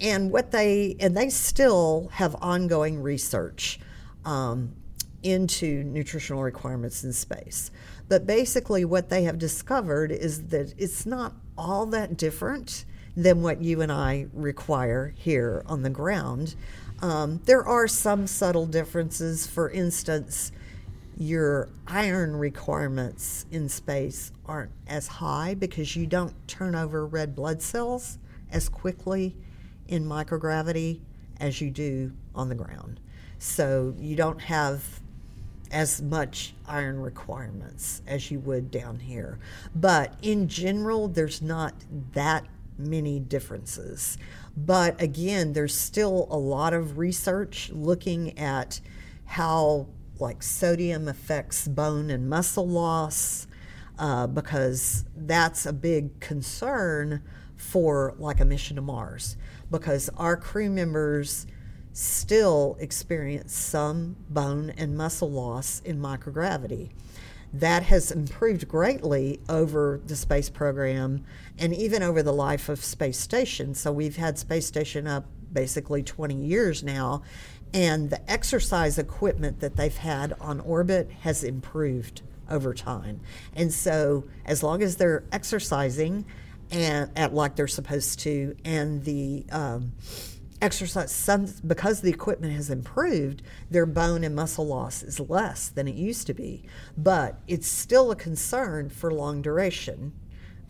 And what they and they still have ongoing research um, into nutritional requirements in space. But basically, what they have discovered is that it's not all that different than what you and I require here on the ground. Um, there are some subtle differences. For instance, your iron requirements in space aren't as high because you don't turn over red blood cells as quickly in microgravity as you do on the ground. So you don't have as much iron requirements as you would down here. But in general, there's not that many differences. But again, there's still a lot of research looking at how like sodium affects bone and muscle loss uh, because that's a big concern for like a mission to Mars because our crew members still experience some bone and muscle loss in microgravity. That has improved greatly over the space program and even over the life of space station. So we've had space station up basically 20 years now and the exercise equipment that they've had on orbit has improved over time. And so as long as they're exercising and at like they're supposed to and the um, exercise some because the equipment has improved their bone and muscle loss is less than it used to be but it's still a concern for long duration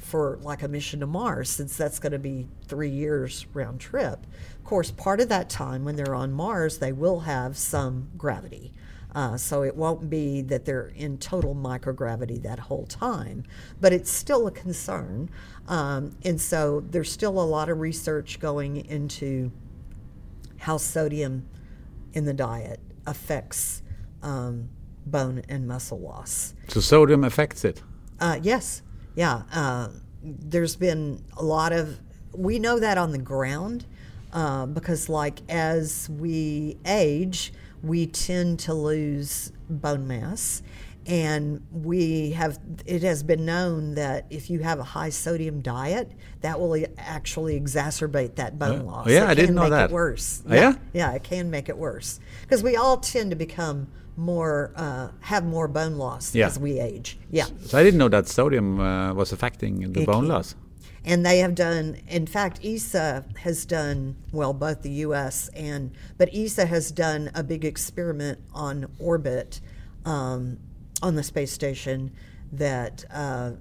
for like a mission to Mars, since that's going to be three years round trip. Of course, part of that time when they're on Mars, they will have some gravity. Uh, so it won't be that they're in total microgravity that whole time, but it's still a concern. Um, and so there's still a lot of research going into how sodium in the diet affects um, bone and muscle loss. So sodium affects it. Uh, yes, yeah. Uh, there's been a lot of we know that on the ground uh, because, like, as we age, we tend to lose bone mass. And we have, it has been known that if you have a high sodium diet, that will actually exacerbate that bone loss. yeah, It I didn't know make that. It worse. Oh, yeah? Yeah, it can make it worse because we all tend to become more, uh, have more bone loss Yeah. as we age. Yeah. So I didn't know that sodium uh, was affecting the It bone can. loss. And they have done, in fact, ESA has done, well, both the US and, but ESA has done a big experiment on orbit um, on the space station that uh,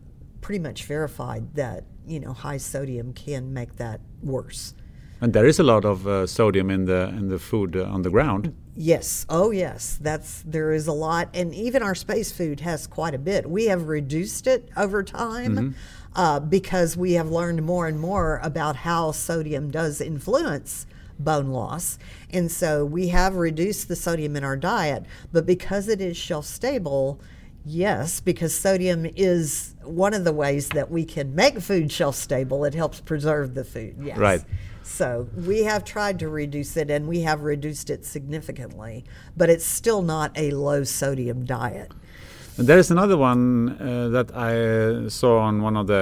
pretty much verified that, you know, high sodium can make that worse. And there is a lot of uh, sodium in the in the food uh, on the ground. Yes. Oh, yes. That's there is a lot, and even our space food has quite a bit. We have reduced it over time uh, because we have learned more and more about how sodium does influence bone loss, and so we have reduced the sodium in our diet. But because it is shelf stable. Yes, because sodium is one of the ways that we can make food shelf stable. It helps preserve the food. Yes. Right. So we have tried to reduce it and we have reduced it significantly, but it's still not a low sodium diet. There is another one uh, that I saw on one of the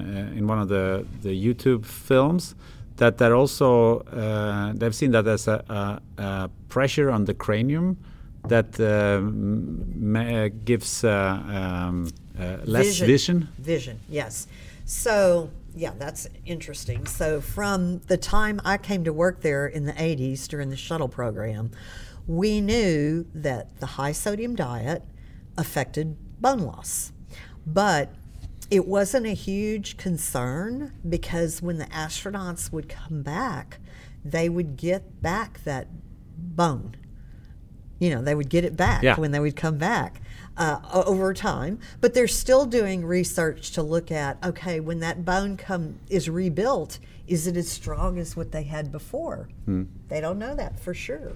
uh, in one of the, the YouTube films that they're also uh, they've seen that there's a, a, a pressure on the cranium that uh, gives uh, um, uh, less vision. Vision, yes. So, yeah, that's interesting. So, from the time I came to work there in the 80s during the shuttle program, we knew that the high sodium diet affected bone loss. But it wasn't a huge concern because when the astronauts would come back, they would get back that bone you know, they would get it back Yeah. when they would come back uh, over time. But they're still doing research to look at okay, when that bone come is rebuilt, is it as strong as what they had before? They don't know that for sure.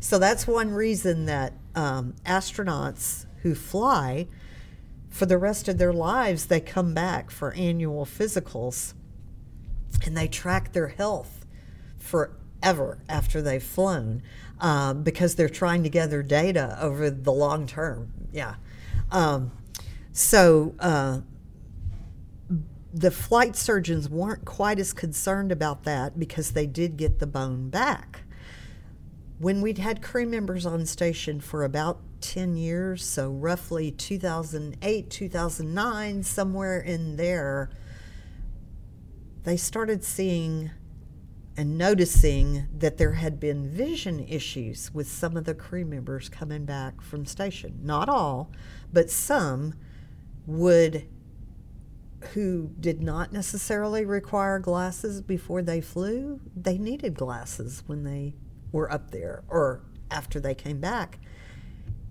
So that's one reason that um, astronauts who fly for the rest of their lives they come back for annual physicals and they track their health forever after they've flown um, because they're trying to gather data over the long term. Yeah. Um, so uh, the flight surgeons weren't quite as concerned about that because they did get the bone back. When we'd had crew members on station for about 10 years, so roughly 2008, 2009, somewhere in there, they started seeing and noticing that there had been vision issues with some of the crew members coming back from station. Not all, but some would who did not necessarily require glasses before they flew, they needed glasses when they were up there or after they came back.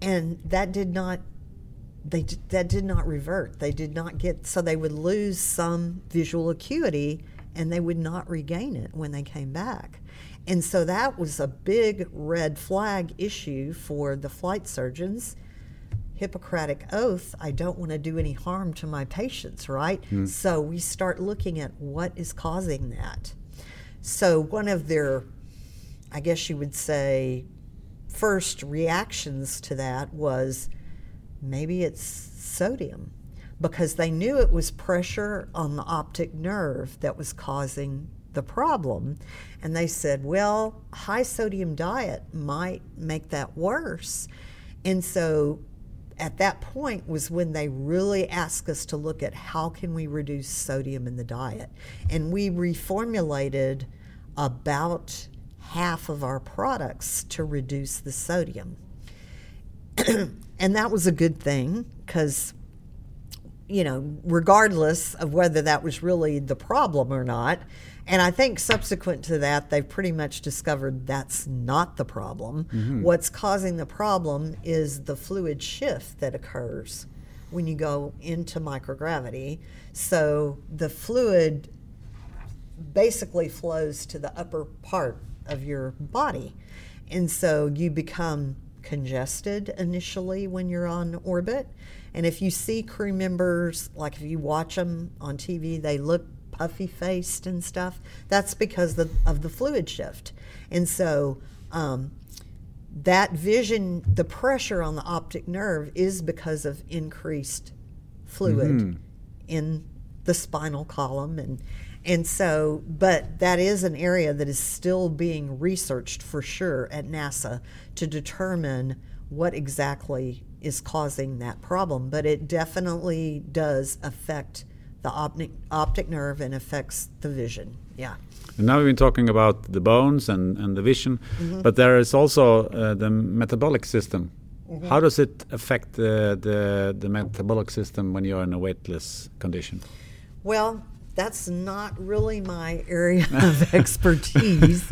And that did not they that did not revert. They did not get so they would lose some visual acuity and they would not regain it when they came back. And so that was a big red flag issue for the flight surgeons. Hippocratic oath, I don't want to do any harm to my patients, right? Hmm. So we start looking at what is causing that. So one of their I guess you would say first reactions to that was maybe it's sodium because they knew it was pressure on the optic nerve that was causing the problem. And they said, well, high sodium diet might make that worse. And so at that point was when they really asked us to look at how can we reduce sodium in the diet. And we reformulated about half of our products to reduce the sodium. and that was a good thing because you know, regardless of whether that was really the problem or not. And I think subsequent to that, they've pretty much discovered that's not the problem. Mm-hmm. What's causing the problem is the fluid shift that occurs when you go into microgravity. So the fluid basically flows to the upper part of your body. And so you become congested initially when you're on orbit. And if you see crew members, like if you watch them on TV, they look puffy faced and stuff. That's because the, of the fluid shift. And so um, that vision, the pressure on the optic nerve is because of increased fluid in the spinal column and and so but that is an area that is still being researched for sure at NASA to determine what exactly is causing that problem. But it definitely does affect the optic optic nerve and affects the vision. Yeah. And now we've been talking about the bones and, and the vision, but there is also uh, the metabolic system. How does it affect the, the the metabolic system when you're in a weightless condition? Well, that's not really my area of expertise.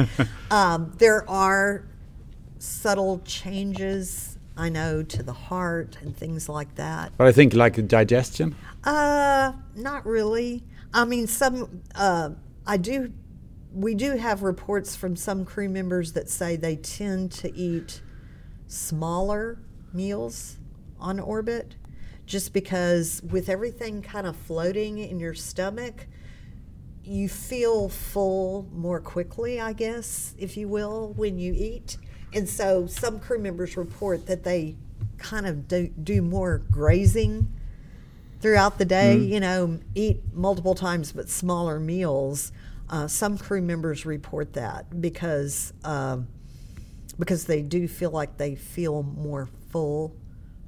um, there are subtle changes, I know, to the heart and things like that. But I think like digestion. Uh, not really. I mean, some. Uh, I do. We do have reports from some crew members that say they tend to eat smaller meals on orbit, just because with everything kind of floating in your stomach, you feel full more quickly, I guess, if you will, when you eat. And so some crew members report that they kind of do, do more grazing throughout the day, you know, eat multiple times but smaller meals. Uh, some crew members report that because um, because they do feel like they feel more full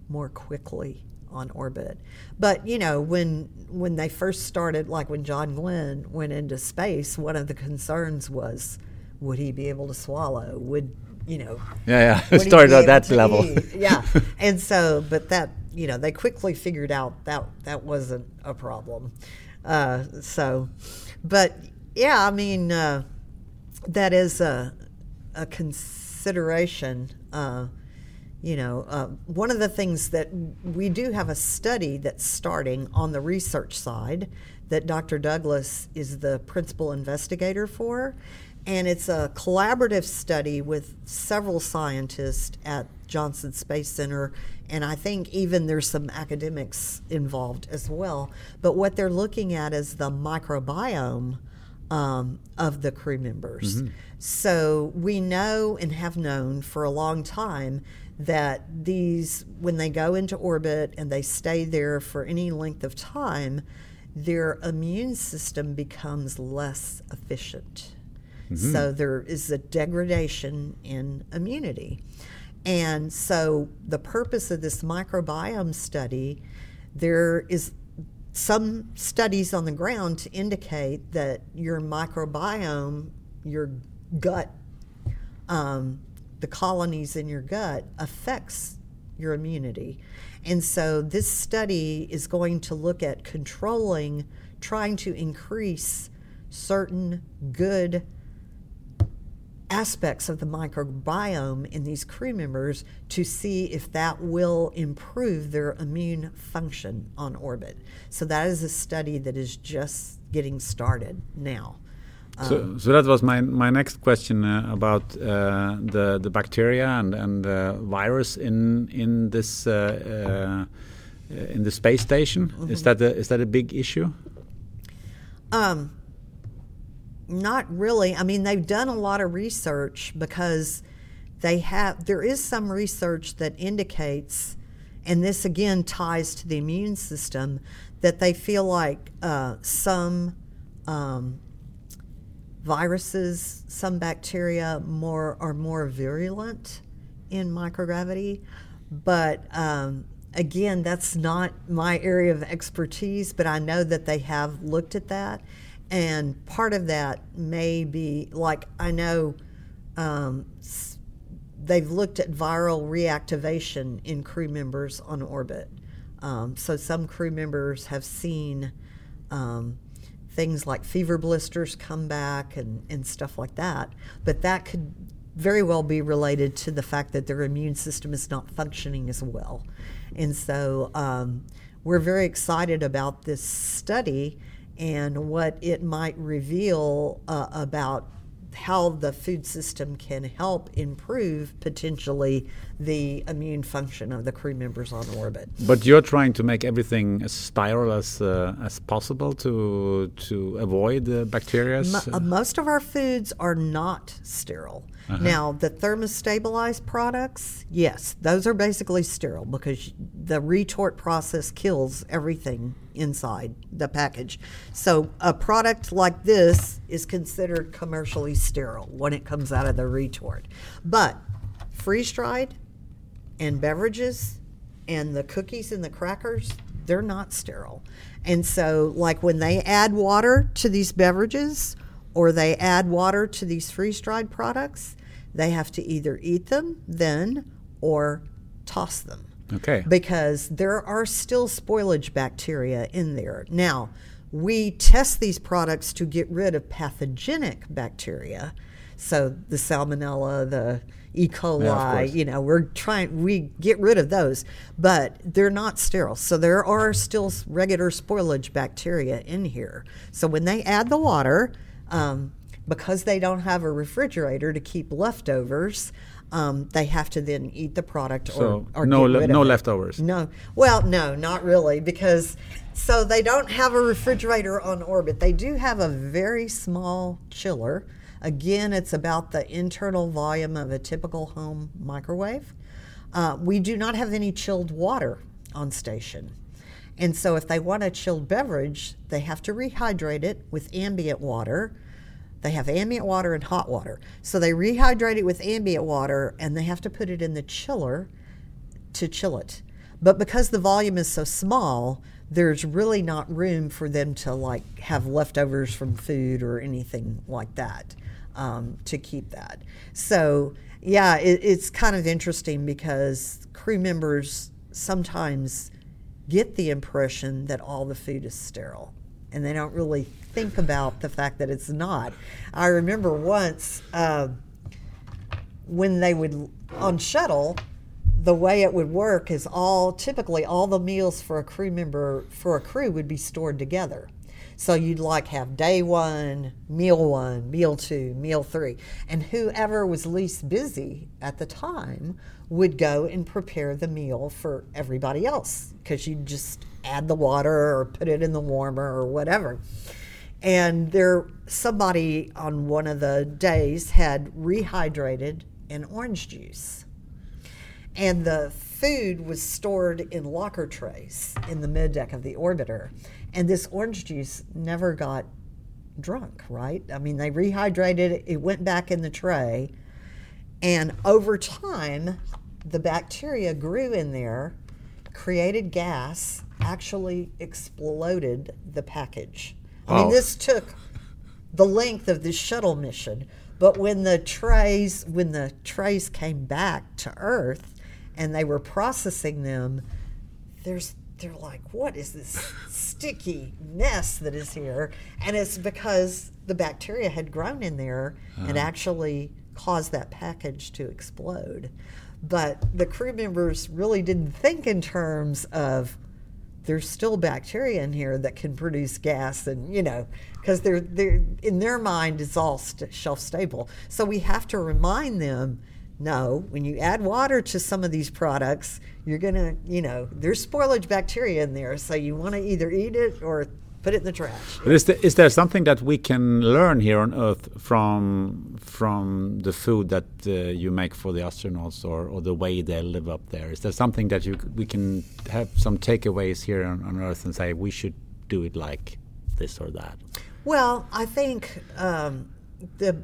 more quickly on orbit. But you know, when when they first started, like when John Glenn went into space, one of the concerns was, would he be able to swallow? Would you know? Yeah, yeah. Started at that level. eat? Yeah, and so, but that you know, they quickly figured out that that wasn't a problem. Uh, so, but yeah, I mean, uh, that is a a consideration. Uh, you know, uh, one of the things that we do have a study that's starting on the research side that Dr. Douglas is the principal investigator for. And it's a collaborative study with several scientists at Johnson Space Center. And I think even there's some academics involved as well. But what they're looking at is the microbiome um, of the crew members. So we know and have known for a long time that these, when they go into orbit and they stay there for any length of time, their immune system becomes less efficient. So there is a degradation in immunity. And so the purpose of this microbiome study, there is some studies on the ground to indicate that your microbiome, your gut, um, the colonies in your gut affects your immunity. And so this study is going to look at controlling, trying to increase certain good aspects of the microbiome in these crew members to see if that will improve their immune function on orbit. So that is a study that is just getting started now. So, so that was my my next question uh, about uh, the the bacteria and and uh, virus in in this uh, uh, in the space station. Is that a, is that a big issue? Um, not really. I mean, they've done a lot of research because they have. There is some research that indicates, and this again ties to the immune system, that they feel like uh, some um, viruses, some bacteria, more are more virulent in microgravity, but. Um, Again, that's not my area of expertise, but I know that they have looked at that. And part of that may be like I know um, they've looked at viral reactivation in crew members on orbit. Um, so some crew members have seen um, things like fever blisters come back and, and stuff like that. But that could very well be related to the fact that their immune system is not functioning as well. And so um, we're very excited about this study and what it might reveal uh, about how the food system can help improve potentially the immune function of the crew members on orbit. But you're trying to make everything as sterile as uh, as possible to to avoid the bacteria. Uh, most of our foods are not sterile. Uh-huh. Now, the thermostabilized products, yes, those are basically sterile because the retort process kills everything inside the package. So, a product like this is considered commercially sterile when it comes out of the retort. But freeze dried and beverages and the cookies and the crackers, they're not sterile. And so, like when they add water to these beverages, or they add water to these freeze dried products, they have to either eat them then or toss them. Okay. Because there are still spoilage bacteria in there. Now, we test these products to get rid of pathogenic bacteria. So the salmonella, the E. coli, Yeah, you know, we're trying, we get rid of those, but they're not sterile. So there are still regular spoilage bacteria in here. So when they add the water, um, because they don't have a refrigerator to keep leftovers, um, they have to then eat the product So or, or no le- no it. leftovers? No, well, no, not really, because so they don't have a refrigerator on orbit. They do have a very small chiller. Again, it's about the internal volume of a typical home microwave. Uh, we do not have any chilled water on station. And so, if they want a chilled beverage, they have to rehydrate it with ambient water. They have ambient water and hot water. So, they rehydrate it with ambient water and they have to put it in the chiller to chill it. But because the volume is so small, there's really not room for them to like have leftovers from food or anything like that um, to keep that. So yeah, it, it's kind of interesting because crew members sometimes get the impression that all the food is sterile and they don't really think about the fact that it's not. I remember once. Uh, when they would on shuttle the way it would work is all typically all the meals for a crew member for a crew would be stored together. So you'd like have day one meal one meal two meal three and whoever was least busy at the time would go and prepare the meal for everybody else because you'd just add the water or put it in the warmer or whatever. And there somebody on one of the days had rehydrated an orange juice and the food was stored in locker trays in the mid deck of the orbiter. And this orange juice never got drunk right? I mean they rehydrated it it went back in the tray. And over time the bacteria grew in there created gas actually exploded the package. I mean this took the length of the shuttle mission. But when the trays when the trays came back to Earth and they were processing them, there's they're like, what is this sticky mess that is here? And it's because the bacteria had grown in there and uh-huh. actually caused that package to explode. But the crew members really didn't think in terms of there's still bacteria in here that can produce gas and you know because they're they're in their mind it's all st- shelf stable so we have to remind them no when you add water to some of these products you're gonna you know there's spoilage bacteria in there so you want to either eat it or put it in the trash But is there, is there something that we can learn here on Earth from from the food that uh, you make for the astronauts, or, or the way they live up there? Is there something that you we can have some takeaways here on, on Earth and say we should do it like this or that? Well, I think um, the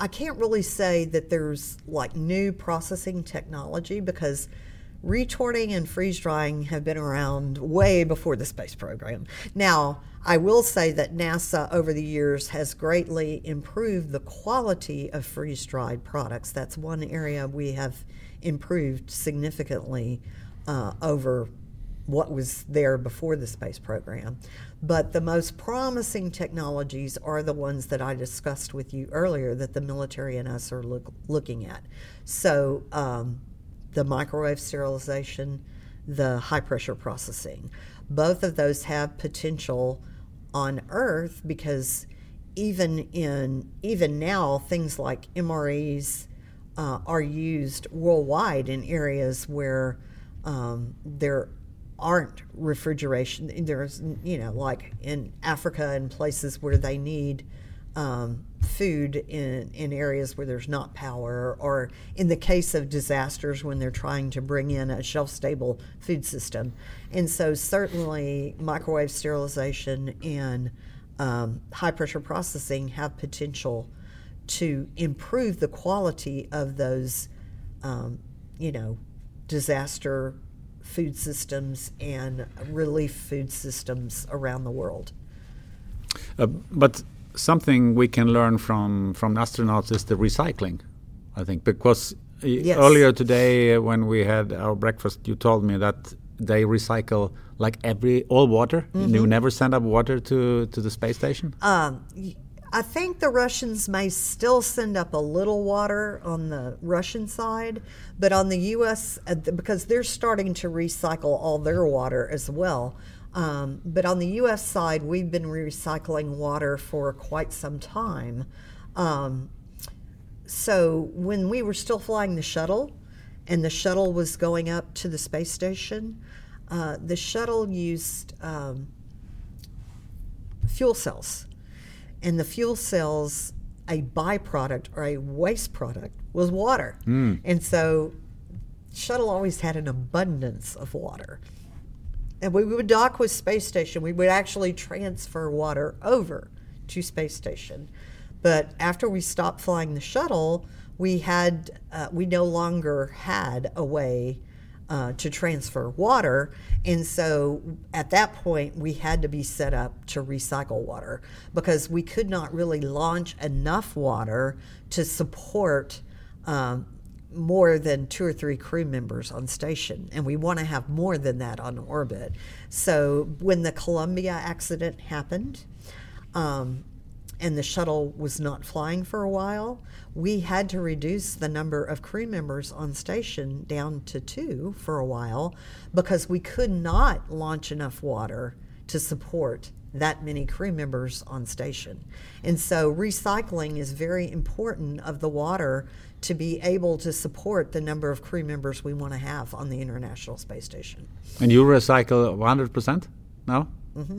I can't really say that there's like new processing technology because retorting and freeze drying have been around way before the space program. Now, I will say that NASA over the years has greatly improved the quality of freeze dried products. That's one area we have improved significantly uh, over what was there before the space program. But the most promising technologies are the ones that I discussed with you earlier that the military and us are look, looking at. So, um, the microwave sterilization, the high pressure processing, both of those have potential on Earth because even in even now things like MREs uh, are used worldwide in areas where um, there aren't refrigeration. There's, you know, like in Africa and places where they need um, food in, in areas where there's not power, or in the case of disasters when they're trying to bring in a shelf stable food system. And so, certainly, microwave sterilization and um, high pressure processing have potential to improve the quality of those, um, you know, disaster food systems and relief food systems around the world. Uh, but something we can learn from from astronauts is the recycling, I think, because yes. earlier today when we had our breakfast, you told me that they recycle like every all water. Mm -hmm. You never send up water to to the space station. Um, I think the Russians may still send up a little water on the Russian side, but on the U.S., uh, because they're starting to recycle all their water as well. Um, but on the U.S. side, we've been recycling water for quite some time. Um, so when we were still flying the shuttle, and the shuttle was going up to the space station, uh, the shuttle used um, fuel cells and the fuel cells a byproduct or a waste product was water. Mm. And so shuttle always had an abundance of water. And we would dock with space station. We would actually transfer water over to space station. But after we stopped flying the shuttle, we had uh, we no longer had a way uh, to transfer water. And so at that point, we had to be set up to recycle water because we could not really launch enough water to support um, more than two or three crew members on station. And we want to have more than that on orbit. So when the Columbia accident happened, um, and the shuttle was not flying for a while, we had to reduce the number of crew members on station down to two for a while because we could not launch enough water to support that many crew members on station. And so recycling is very important of the water to be able to support the number of crew members we want to have on the International Space Station. And you recycle 100% now? Mm-hmm.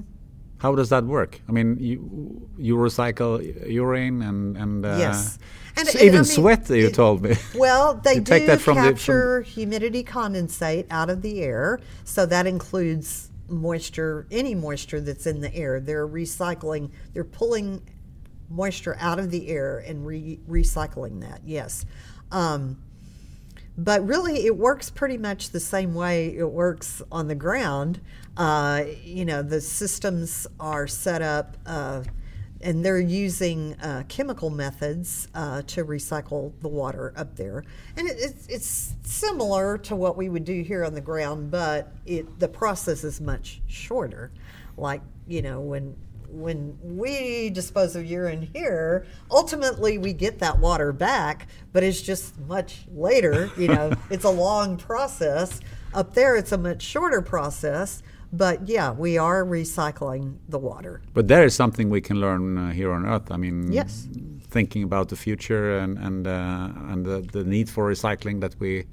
How does that work? I mean, you you recycle urine and and uh, yes, and, even I mean, sweat. You it, told me. Well, they do take that from capture the, humidity condensate out of the air, so that includes moisture, any moisture that's in the air. They're recycling. They're pulling moisture out of the air and re- recycling that. Yes. Um, but really, it works pretty much the same way it works on the ground. Uh, you know, the systems are set up. Uh, and they're using uh, chemical methods uh, to recycle the water up there. And it, it's, it's, similar to what we would do here on the ground, but it, the process is much shorter. Like, you know, when when we dispose of urine here, ultimately we get that water back, but it's just much later. You know, it's a long process. Up there, it's a much shorter process. But yeah, we are recycling the water. But that is something we can learn uh, here on Earth. I mean, yes. thinking about the future and and uh, and the, the need for recycling that we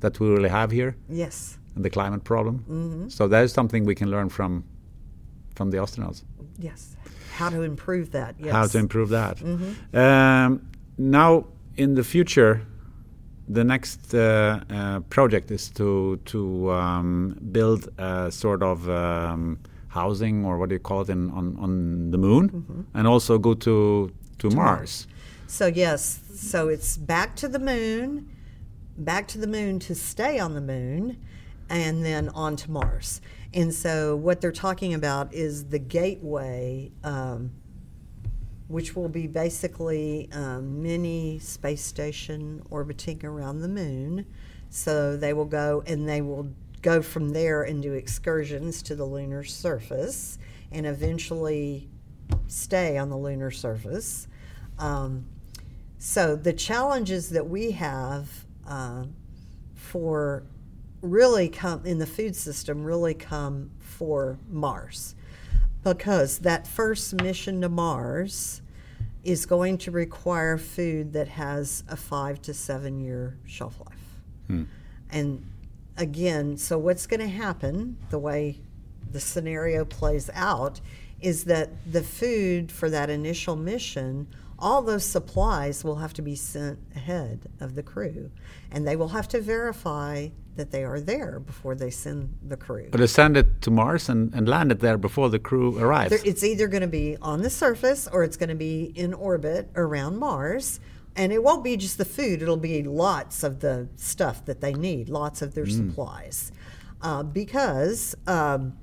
that we really have here. Yes. And the climate problem. Mm-hmm. So that is something we can learn from from the astronauts. Yes. How to improve that. Yes. How to improve that. Mm-hmm. Um, now, in the future, the next uh, uh, project is to to um, build a sort of um, housing or what do you call it in, on on the moon, mm-hmm. and also go to to, to Mars. Mars. So yes, so it's back to the moon, back to the moon to stay on the moon, and then on to Mars. And so, what they're talking about is the gateway, um, which will be basically a um, mini space station orbiting around the moon. So, they will go and they will go from there and do excursions to the lunar surface and eventually stay on the lunar surface. Um, so the challenges that we have uh, for really come in the food system really come for Mars because that first mission to Mars is going to require food that has a five to seven year shelf life. Hmm. And again, so what's going to happen, the way the scenario plays out, is that the food for that initial mission, all those supplies will have to be sent ahead of the crew. And they will have to verify that they are there before they send the crew. But they send it to Mars and, and land it there before the crew arrives. There- It's either going to be on the surface or it's going to be in orbit around Mars. And it won't be just the food, it'll be lots of the stuff that they need, lots of their supplies. Uh, because um,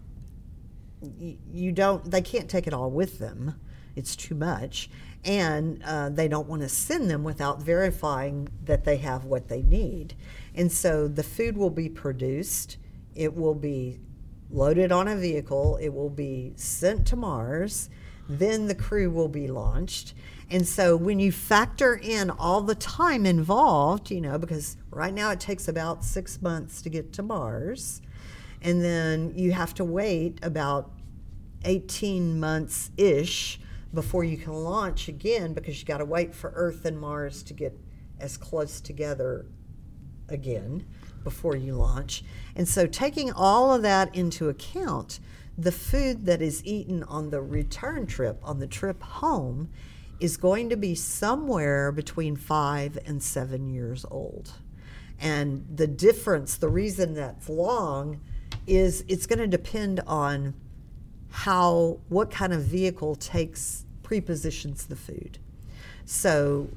y- you don't, they can't take it all with them, it's too much. And uh, they don't want to send them without verifying that they have what they need. And so the food will be produced, it will be loaded on a vehicle, it will be sent to Mars, then the crew will be launched. And so when you factor in all the time involved, you know, because right now it takes about six months to get to Mars, and then you have to wait about 18 months ish before you can launch again because you got to wait for Earth and Mars to get as close together again before you launch. And so, taking all of that into account, the food that is eaten on the return trip, on the trip home, is going to be somewhere between five and seven years old. And the difference, the reason that's long, is it's going to depend on how, what kind of vehicle takes, prepositions the food. So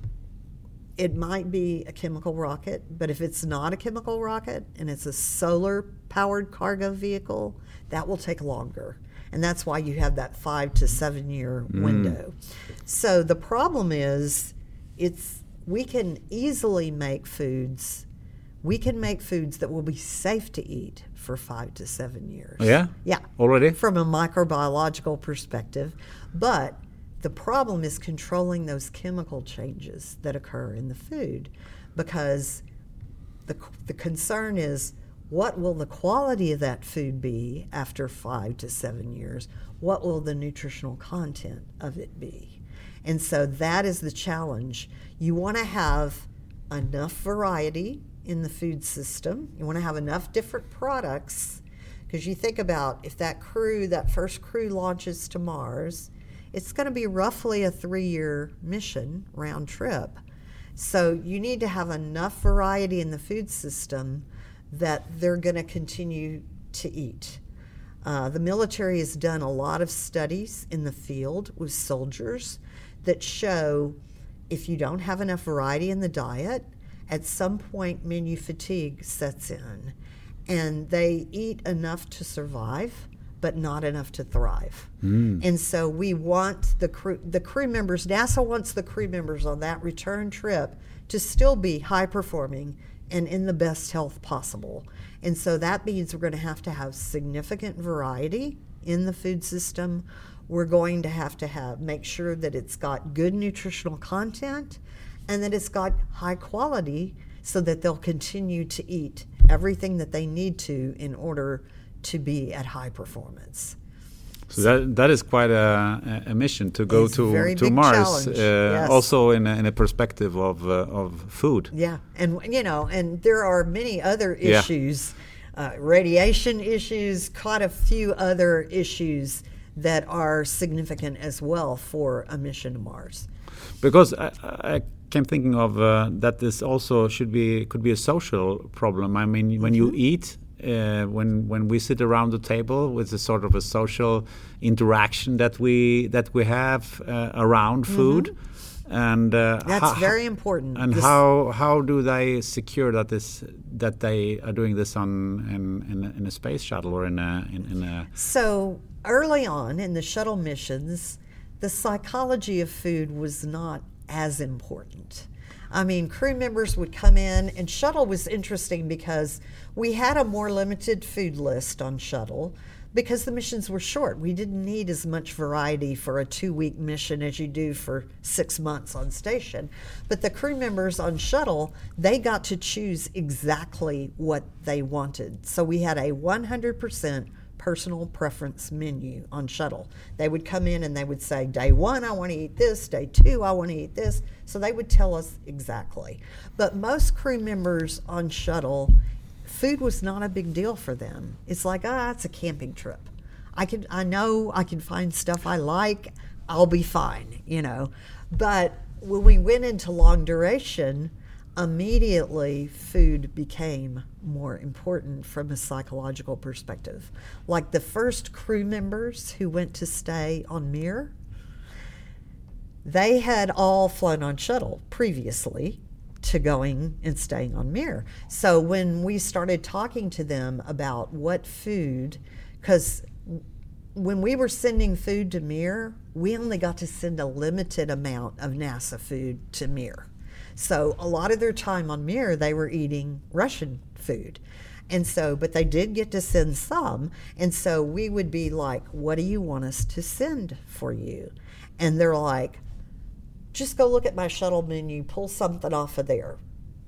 it might be a chemical rocket, but if it's not a chemical rocket and it's a solar powered cargo vehicle, that will take longer. And that's why you have that five to seven year mm. window. So the problem is it's we can easily make foods we can make foods that will be safe to eat for five to seven years. Oh, yeah? Yeah. Already? From a microbiological perspective. But the problem is controlling those chemical changes that occur in the food because the, the concern is what will the quality of that food be after five to seven years? What will the nutritional content of it be? And so that is the challenge. You want to have enough variety in the food system. You want to have enough different products because you think about if that crew, that first crew launches to Mars, it's going to be roughly a three year mission round trip. So you need to have enough variety in the food system that they're going to continue to eat. Uh, the military has done a lot of studies in the field with soldiers that show if you don't have enough variety in the diet, at some point menu fatigue sets in and they eat enough to survive but not enough to thrive. Hmm. And so we want the crew the crew members NASA wants the crew members on that return trip to still be high performing and in the best health possible. And so that means we're going to have to have significant variety in the food system. We're going to have to have make sure that it's got good nutritional content and that it's got high quality so that they'll continue to eat everything that they need to in order to be at high performance. So that that is quite a, a mission to go It's to to Mars. Uh, yes. Also in a, in a perspective of uh, of food. Yeah, and you know, and there are many other Yeah. issues, uh, radiation issues, quite a few other issues that are significant as well for a mission to Mars. Because I, I came thinking of uh, that this also should be could be a social problem. I mean, when you eat, uh, when when we sit around the table with a sort of a social interaction that we that we have uh, around food, and uh, That's very important. And This- how how do they secure that this that they are doing this on in in, a- in a space shuttle or in a in, in a So early on in the shuttle missions, the psychology of food was not as important. I mean, crew members would come in, and shuttle was interesting because we had a more limited food list on shuttle because the missions were short. We didn't need as much variety for a two week mission as you do for six months on station. But the crew members on shuttle, they got to choose exactly what they wanted. So we had a 100% personal preference menu on shuttle. They would come in and they would say, Day one, I want to eat this. Day two, I want to eat this. So they would tell us exactly. But most crew members on shuttle, food was not a big deal for them. It's like, ah, it's a camping trip. I can, I know I can find stuff I like. I'll be fine, you know. But when we went into long duration, immediately food became more important from a psychological perspective. Like the first crew members who went to stay on Mir, they had all flown on shuttle previously to going and staying on Mir. So when we started talking to them about what food, because when we were sending food to Mir, we only got to send a limited amount of NASA food to Mir. So a lot of their time on Mir, they were eating Russian food. And so, but they did get to send some. And so we would be like, what do you want us to send for you? And they're like, just go look at my shuttle menu, pull something off of there.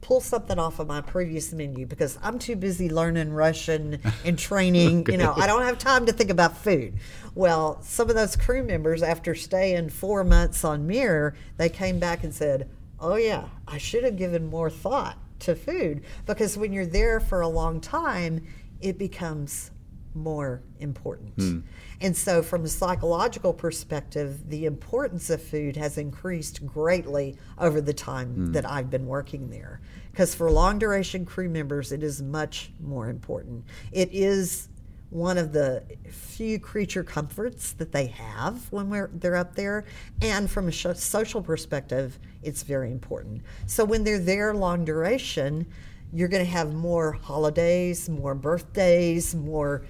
Pull something off of my previous menu because I'm too busy learning Russian and training. okay. You know, I don't have time to think about food. Well, some of those crew members, after staying four months on Mir, they came back and said, oh yeah, I should have given more thought to food because when you're there for a long time, it becomes more important. Mm. And so, from a psychological perspective, the importance of food has increased greatly over the time mm. that I've been working there. Because for long duration crew members, it is much more important. It is one of the few creature comforts that they have when we're, they're up there. And from a social perspective, it's very important. So when they're there long duration, you're going to have more holidays, more birthdays, more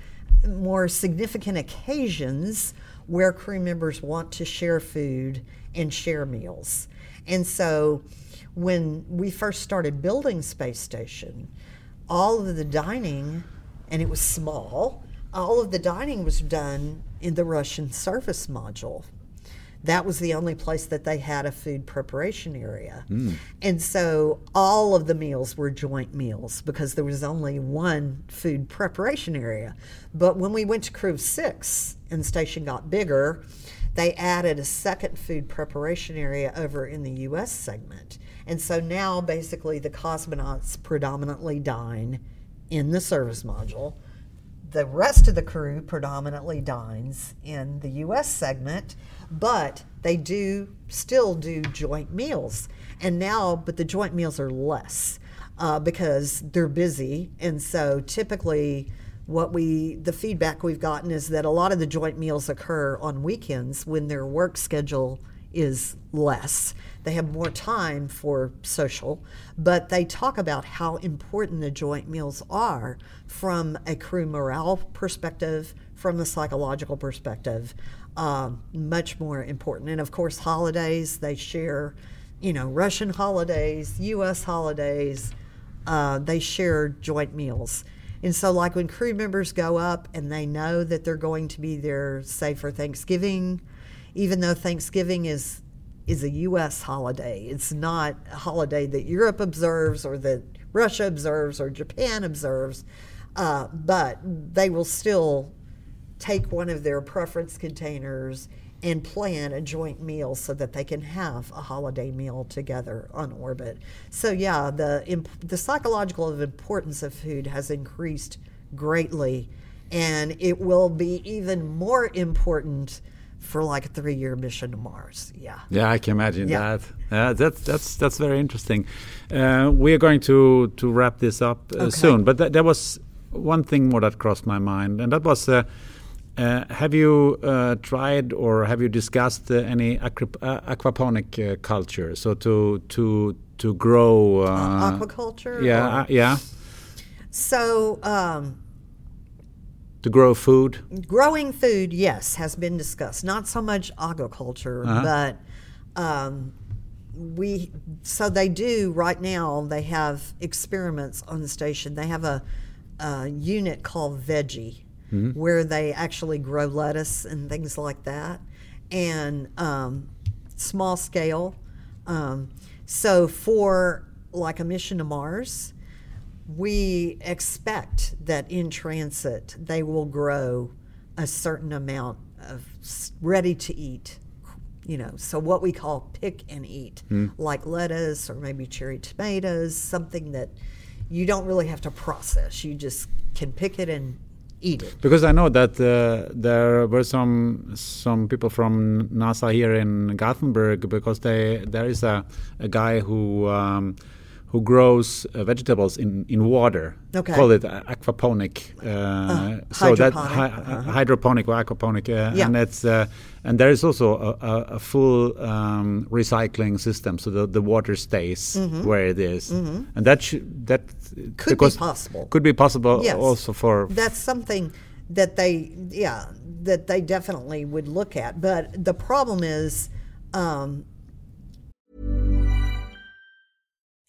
more significant occasions where crew members want to share food and share meals. And so when we first started building Space Station, all of the dining, and it was small, all of the dining was done in the Russian service module. That was the only place that they had a food preparation area. Mm. And so all of the meals were joint meals because there was only one food preparation area. But when we went to Crew 6 and the station got bigger, they added a second food preparation area over in the US segment. And so now basically the cosmonauts predominantly dine in the service module the rest of the crew predominantly dines in the U.S. segment, but they do still do joint meals. And now, but the joint meals are less uh, because they're busy. And so typically, what we the feedback we've gotten is that a lot of the joint meals occur on weekends when their work schedule is less. They have more time for social, but they talk about how important the joint meals are from a crew morale perspective, from a psychological perspective, um, much more important. And of course, holidays, they share, you know, Russian holidays, U.S. holidays, uh, they share joint meals. And so, like when crew members go up and they know that they're going to be there, say, for Thanksgiving, even though Thanksgiving is is a U.S. holiday. It's not a holiday that Europe observes or that Russia observes or Japan observes, uh, but they will still take one of their preference containers and plan a joint meal so that they can have a holiday meal together on orbit. So yeah, the the psychological importance of food has increased greatly, and it will be even more important for like a three year mission to Mars. Yeah. Yeah, I can imagine yeah. that. Yeah, that's that's that's very interesting. Uh, we are going to to wrap this up uh, okay. soon, but th there was one thing more that crossed my mind, and that was. Uh, uh have you uh, tried or have you discussed uh, any aquaponic culture? So to to to grow aquaculture. Yeah, yeah. So um, to grow food? Growing food, yes, has been discussed. Not so much agriculture, uh-huh. but um, we so they do right now. They have experiments on the station. They have a, a unit called Veggie, where they actually grow lettuce and things like that, and um, small scale. Um, so for like a mission to Mars, we expect that in transit they will grow a certain amount of ready to eat you know so what we call pick and eat like lettuce or maybe cherry tomatoes something that you don't really have to process. You just can pick it and eat it. Because I know that uh, there were some some people from NASA here in Gothenburg because they there is a, a guy who um, who grows uh, vegetables in, in water. Okay. Call it uh, aquaponic. Uh, so that hy- uh-huh. hydroponic or aquaponic, uh, Yeah. and it's uh, and there is also a, a, a full um, recycling system, so the, the water stays where it is. and that should that Mm-hmm. Could be possible. Could be possible Yes. also for that's something that they yeah that they definitely would look at but the problem is um,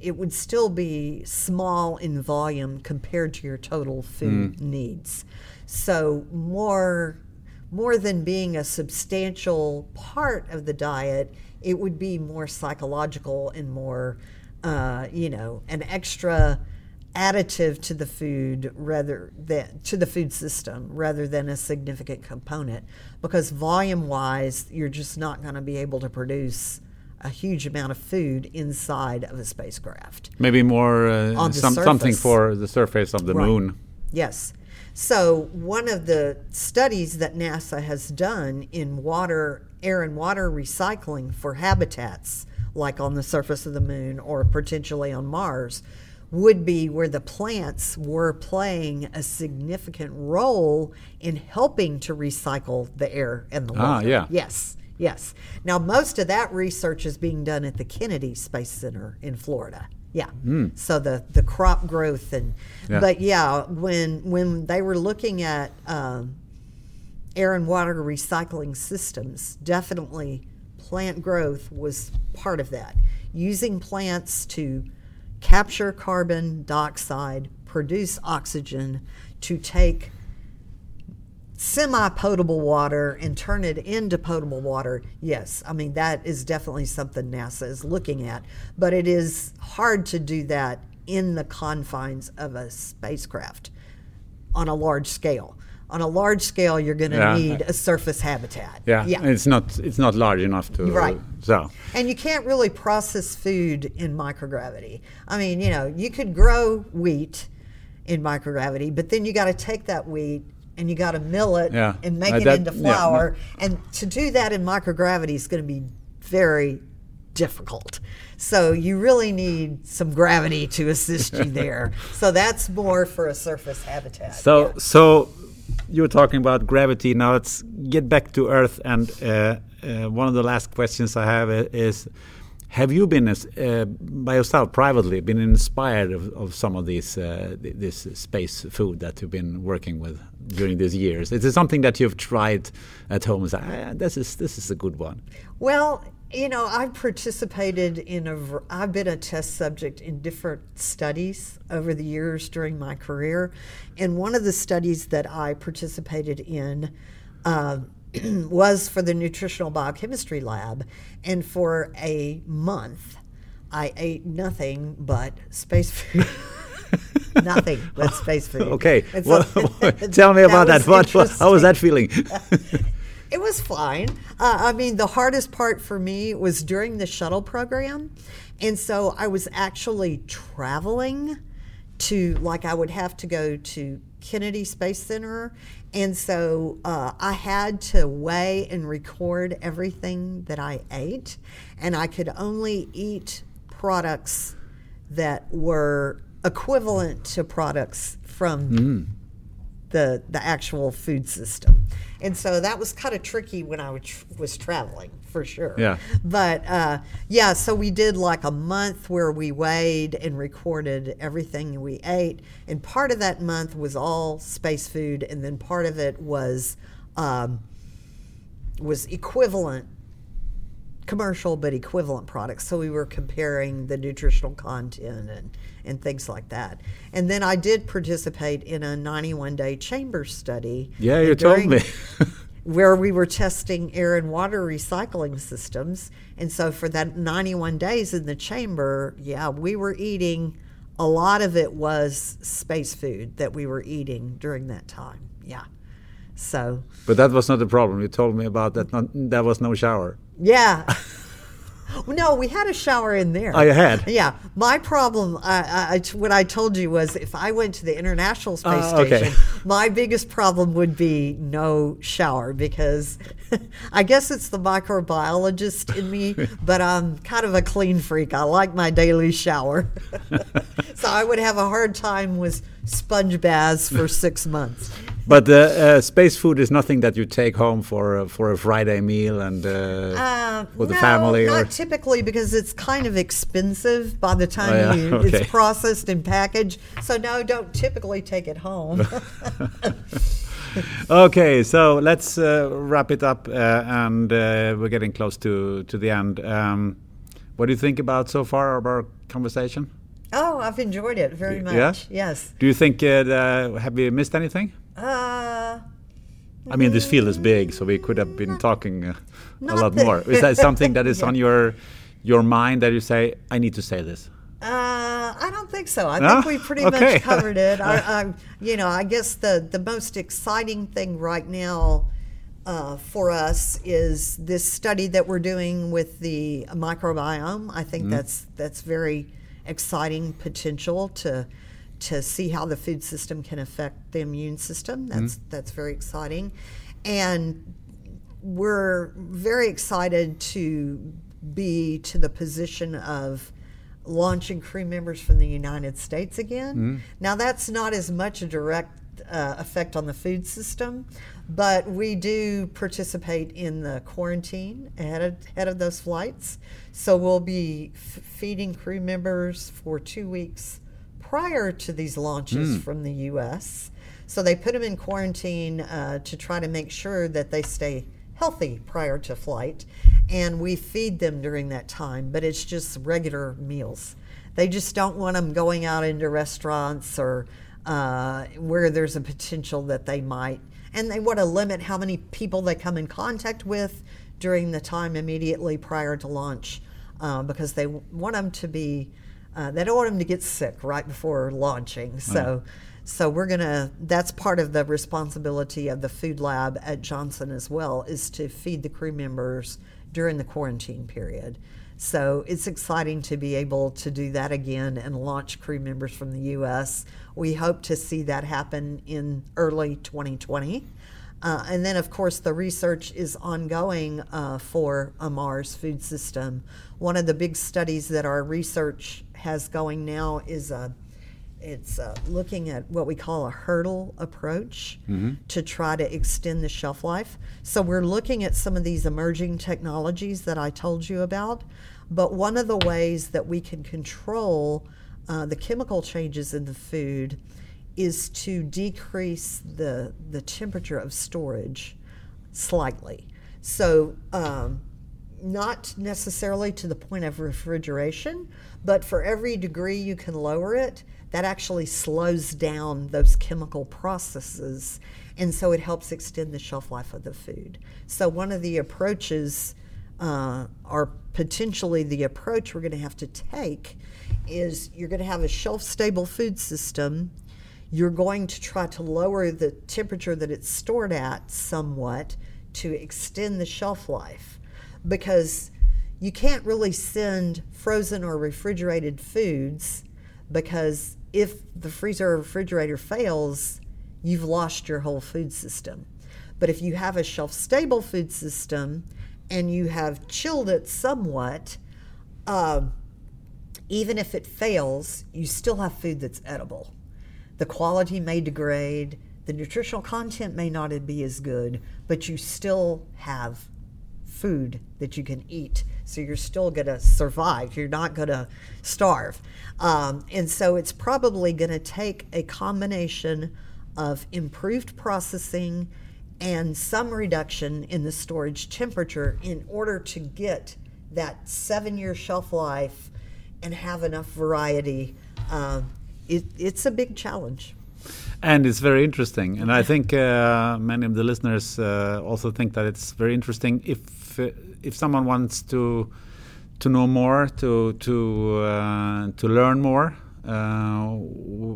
it would still be small in volume compared to your total food needs. So more more than being a substantial part of the diet, it would be more psychological and more, uh, you know, an extra additive to the food rather than to the food system rather than a significant component because volume wise you're just not going to be able to produce a huge amount of food inside of a spacecraft Maybe more uh, On the some, something for the surface of the Right. moon. Yes. So, one of the studies that NASA has done in water, air and water recycling for habitats, like on the surface of the moon or potentially on Mars, would be where the plants were playing a significant role in helping to recycle the air and the water. Ah, yeah. Yes, yes. Now, most of that research is being done at the Kennedy Space Center in Florida. Yeah. So the the crop growth and, Yeah. but yeah, when when they were looking at um, air and water recycling systems, definitely plant growth was part of that. Using plants to capture carbon dioxide, produce oxygen, to take semi potable water and turn it into potable water, yes, I mean, that is definitely something NASA is looking at. But it is hard to do that in the confines of a spacecraft on a large scale. On a large scale, you're going to Yeah. need a surface habitat. Yeah, yeah. it's not it's not large enough to Right. So And you can't really process food in microgravity. I mean, you know, you could grow wheat in microgravity, but then you got to take that wheat and you got to mill it Yeah. and make Uh, it that- into yeah, flour. And to do that in microgravity is going to be very difficult. So you really need some gravity to assist you there. so that's more for a surface habitat. so yeah. so you were talking about gravity. Now let's get back to Earth. And uh, uh, one of the last questions I have is: have you been uh, by yourself privately been inspired of, of some of these uh, this space food that you've been working with during these years? Is it something that you've tried at home and ah, "This is this is a good one"? Well, you know, I've participated in a. I've been a test subject in different studies over the years during my career, and one of the studies that I participated in. Uh, was for the nutritional biochemistry lab, and for a month, I ate nothing but space food. nothing but space food. Okay, well, tell me about that. that. What, how was that feeling? it was fine. Uh, I mean, the hardest part for me was during the shuttle program, and so I was actually traveling to like I would have to go to Kennedy Space Center and so uh, I had to weigh and record everything that I ate, and I could only eat products that were equivalent to products from mm. The the actual food system. And so that was kind of tricky when I was traveling for sure. Yeah. But uh, yeah, so we did like a month where we weighed and recorded everything we ate, and part of that month was all space food, and then part of it was um, was equivalent commercial but equivalent products. So we were comparing the nutritional content and, and things like that. And then I did participate in a 91 day chamber study. Yeah, you told me. where we were testing air and water recycling systems. And so for that 91 days in the chamber, yeah, we were eating a lot of it was space food that we were eating during that time. Yeah. So But that was not the problem. You told me about that not, there was no shower. Yeah. No, we had a shower in there. Oh, you had? Yeah. My problem, I, I, what I told you was if I went to the International Space uh, okay. Station, my biggest problem would be no shower because I guess it's the microbiologist in me, but I'm kind of a clean freak. I like my daily shower. so I would have a hard time with sponge baths for six months. But uh, uh, space food is nothing that you take home for uh, for a Friday meal and uh, uh, with no, the family. Not or? typically because it's kind of expensive by the time oh, yeah? you, okay. it's processed and packaged. So no, don't typically take it home. okay, so let's uh, wrap it up, and we're getting close to to the end. Um, what do you think about so far of our conversation? Oh, I've enjoyed it very much. Yeah? Yes. Do you think have we missed anything? Uh, I mean, this field is big, so we could have been talking uh, a lot more. Is that something that is yeah. on your your mind that you say, I need to say this? Uh, I don't think so. I no? think we pretty okay. much covered it. I, I, you know, I guess the the most exciting thing right now uh, for us is this study that we're doing with the microbiome. I think mm. that's that's very exciting potential to to see how the food system can affect the immune system. That's mm-hmm. that's very exciting, and we're very excited to be to the position of launching crew members from the United States again. Mm-hmm. Now that's not as much a direct uh, effect on the food system, but we do participate in the quarantine ahead of, ahead of those flights. So we'll be f- feeding crew members for two weeks prior to these launches mm. from the U.S. So they put them in quarantine uh, to try to make sure that they stay healthy prior to flight. And we feed them during that time, but it's just regular meals. They just don't want them going out into restaurants or uh, where there's a potential that they might. And they want to limit how many people they come in contact with during the time immediately prior to launch uh, because they want them to be uh, they don't want them to get sick right before launching. So, so we're gonna. That's part of the responsibility of the food lab at Johnson as well, is to feed the crew members during the quarantine period. So it's exciting to be able to do that again and launch crew members from the U.S. We hope to see that happen in early 2020. Uh, and then, of course, the research is ongoing uh, for a Mars food system. One of the big studies that our research has going now is a it's uh, looking at what we call a hurdle approach to try to extend the shelf life. So we're looking at some of these emerging technologies that I told you about. But one of the ways that we can control uh, the chemical changes in the food is to decrease the the temperature of storage slightly. So um, not necessarily to the point of refrigeration, but for every degree you can lower it, that actually slows down those chemical processes. And so it helps extend the shelf life of the food. So, one of the approaches, uh, or potentially the approach we're going to have to take, is you're going to have a shelf stable food system. You're going to try to lower the temperature that it's stored at somewhat to extend the shelf life because you can't really send frozen or refrigerated foods because if the freezer or refrigerator fails, you've lost your whole food system. But if you have a shelf stable food system and you have chilled it somewhat, um, even if it fails, you still have food that's edible. The quality may degrade, the nutritional content may not be as good, but you still have food that you can eat. So you're still going to survive. You're not going to starve. Um, and so it's probably going to take a combination of improved processing and some reduction in the storage temperature in order to get that seven year shelf life and have enough variety. Um, it, it's a big challenge. And it's very interesting, and I think uh, many of the listeners uh, also think that it's very interesting. If uh, if someone wants to to know more, to to uh, to learn more, uh,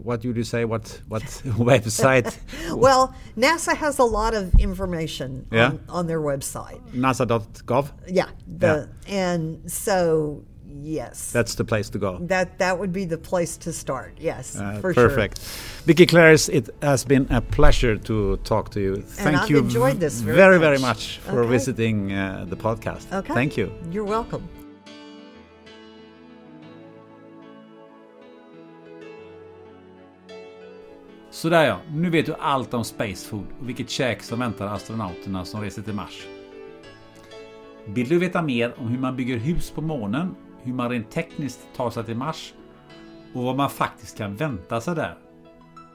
what would you say? What what website? Well, NASA has a lot of information Yeah. on, on their website. NASA.gov. Yeah, the, and so yes, That's the place to go. that that would be the place to start. Yes, Uh, for perfect. Vickie Kloeris, it has been a pleasure to talk to you. Thank I've you enjoyed this very very, very much. much for Okay. visiting uh, the podcast. Okay, Thank you. You're welcome. Sådär ja, nu vet du allt om space food och vilket käk som väntar astronauterna som reser till Mars. Vill du veta mer om hur man bygger hus på månen, hur man rent tekniskt tar sig till Mars och vad man faktiskt kan vänta sig där?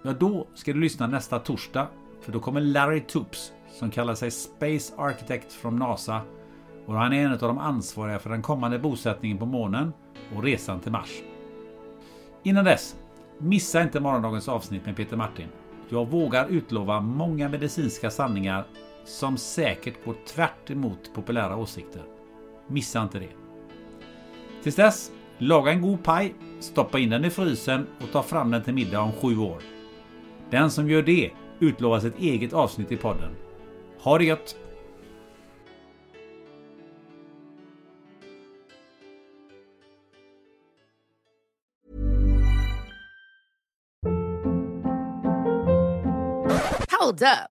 Ja, då ska du lyssna nästa torsdag för då kommer Larry Toops som kallar sig Space Architect från NASA och han är en av de ansvariga för den kommande bosättningen på månen och resan till Mars. Innan dess, missa inte morgondagens avsnitt med Peter Martin. Jag vågar utlova många medicinska sanningar som säkert går tvärt emot populära åsikter. Missa inte det. Tills dess, laga en god paj, stoppa in den i frysen och ta fram den till middag om sju år. Den som gör det utlovas ett eget avsnitt i podden. Ha det gött! Hold up.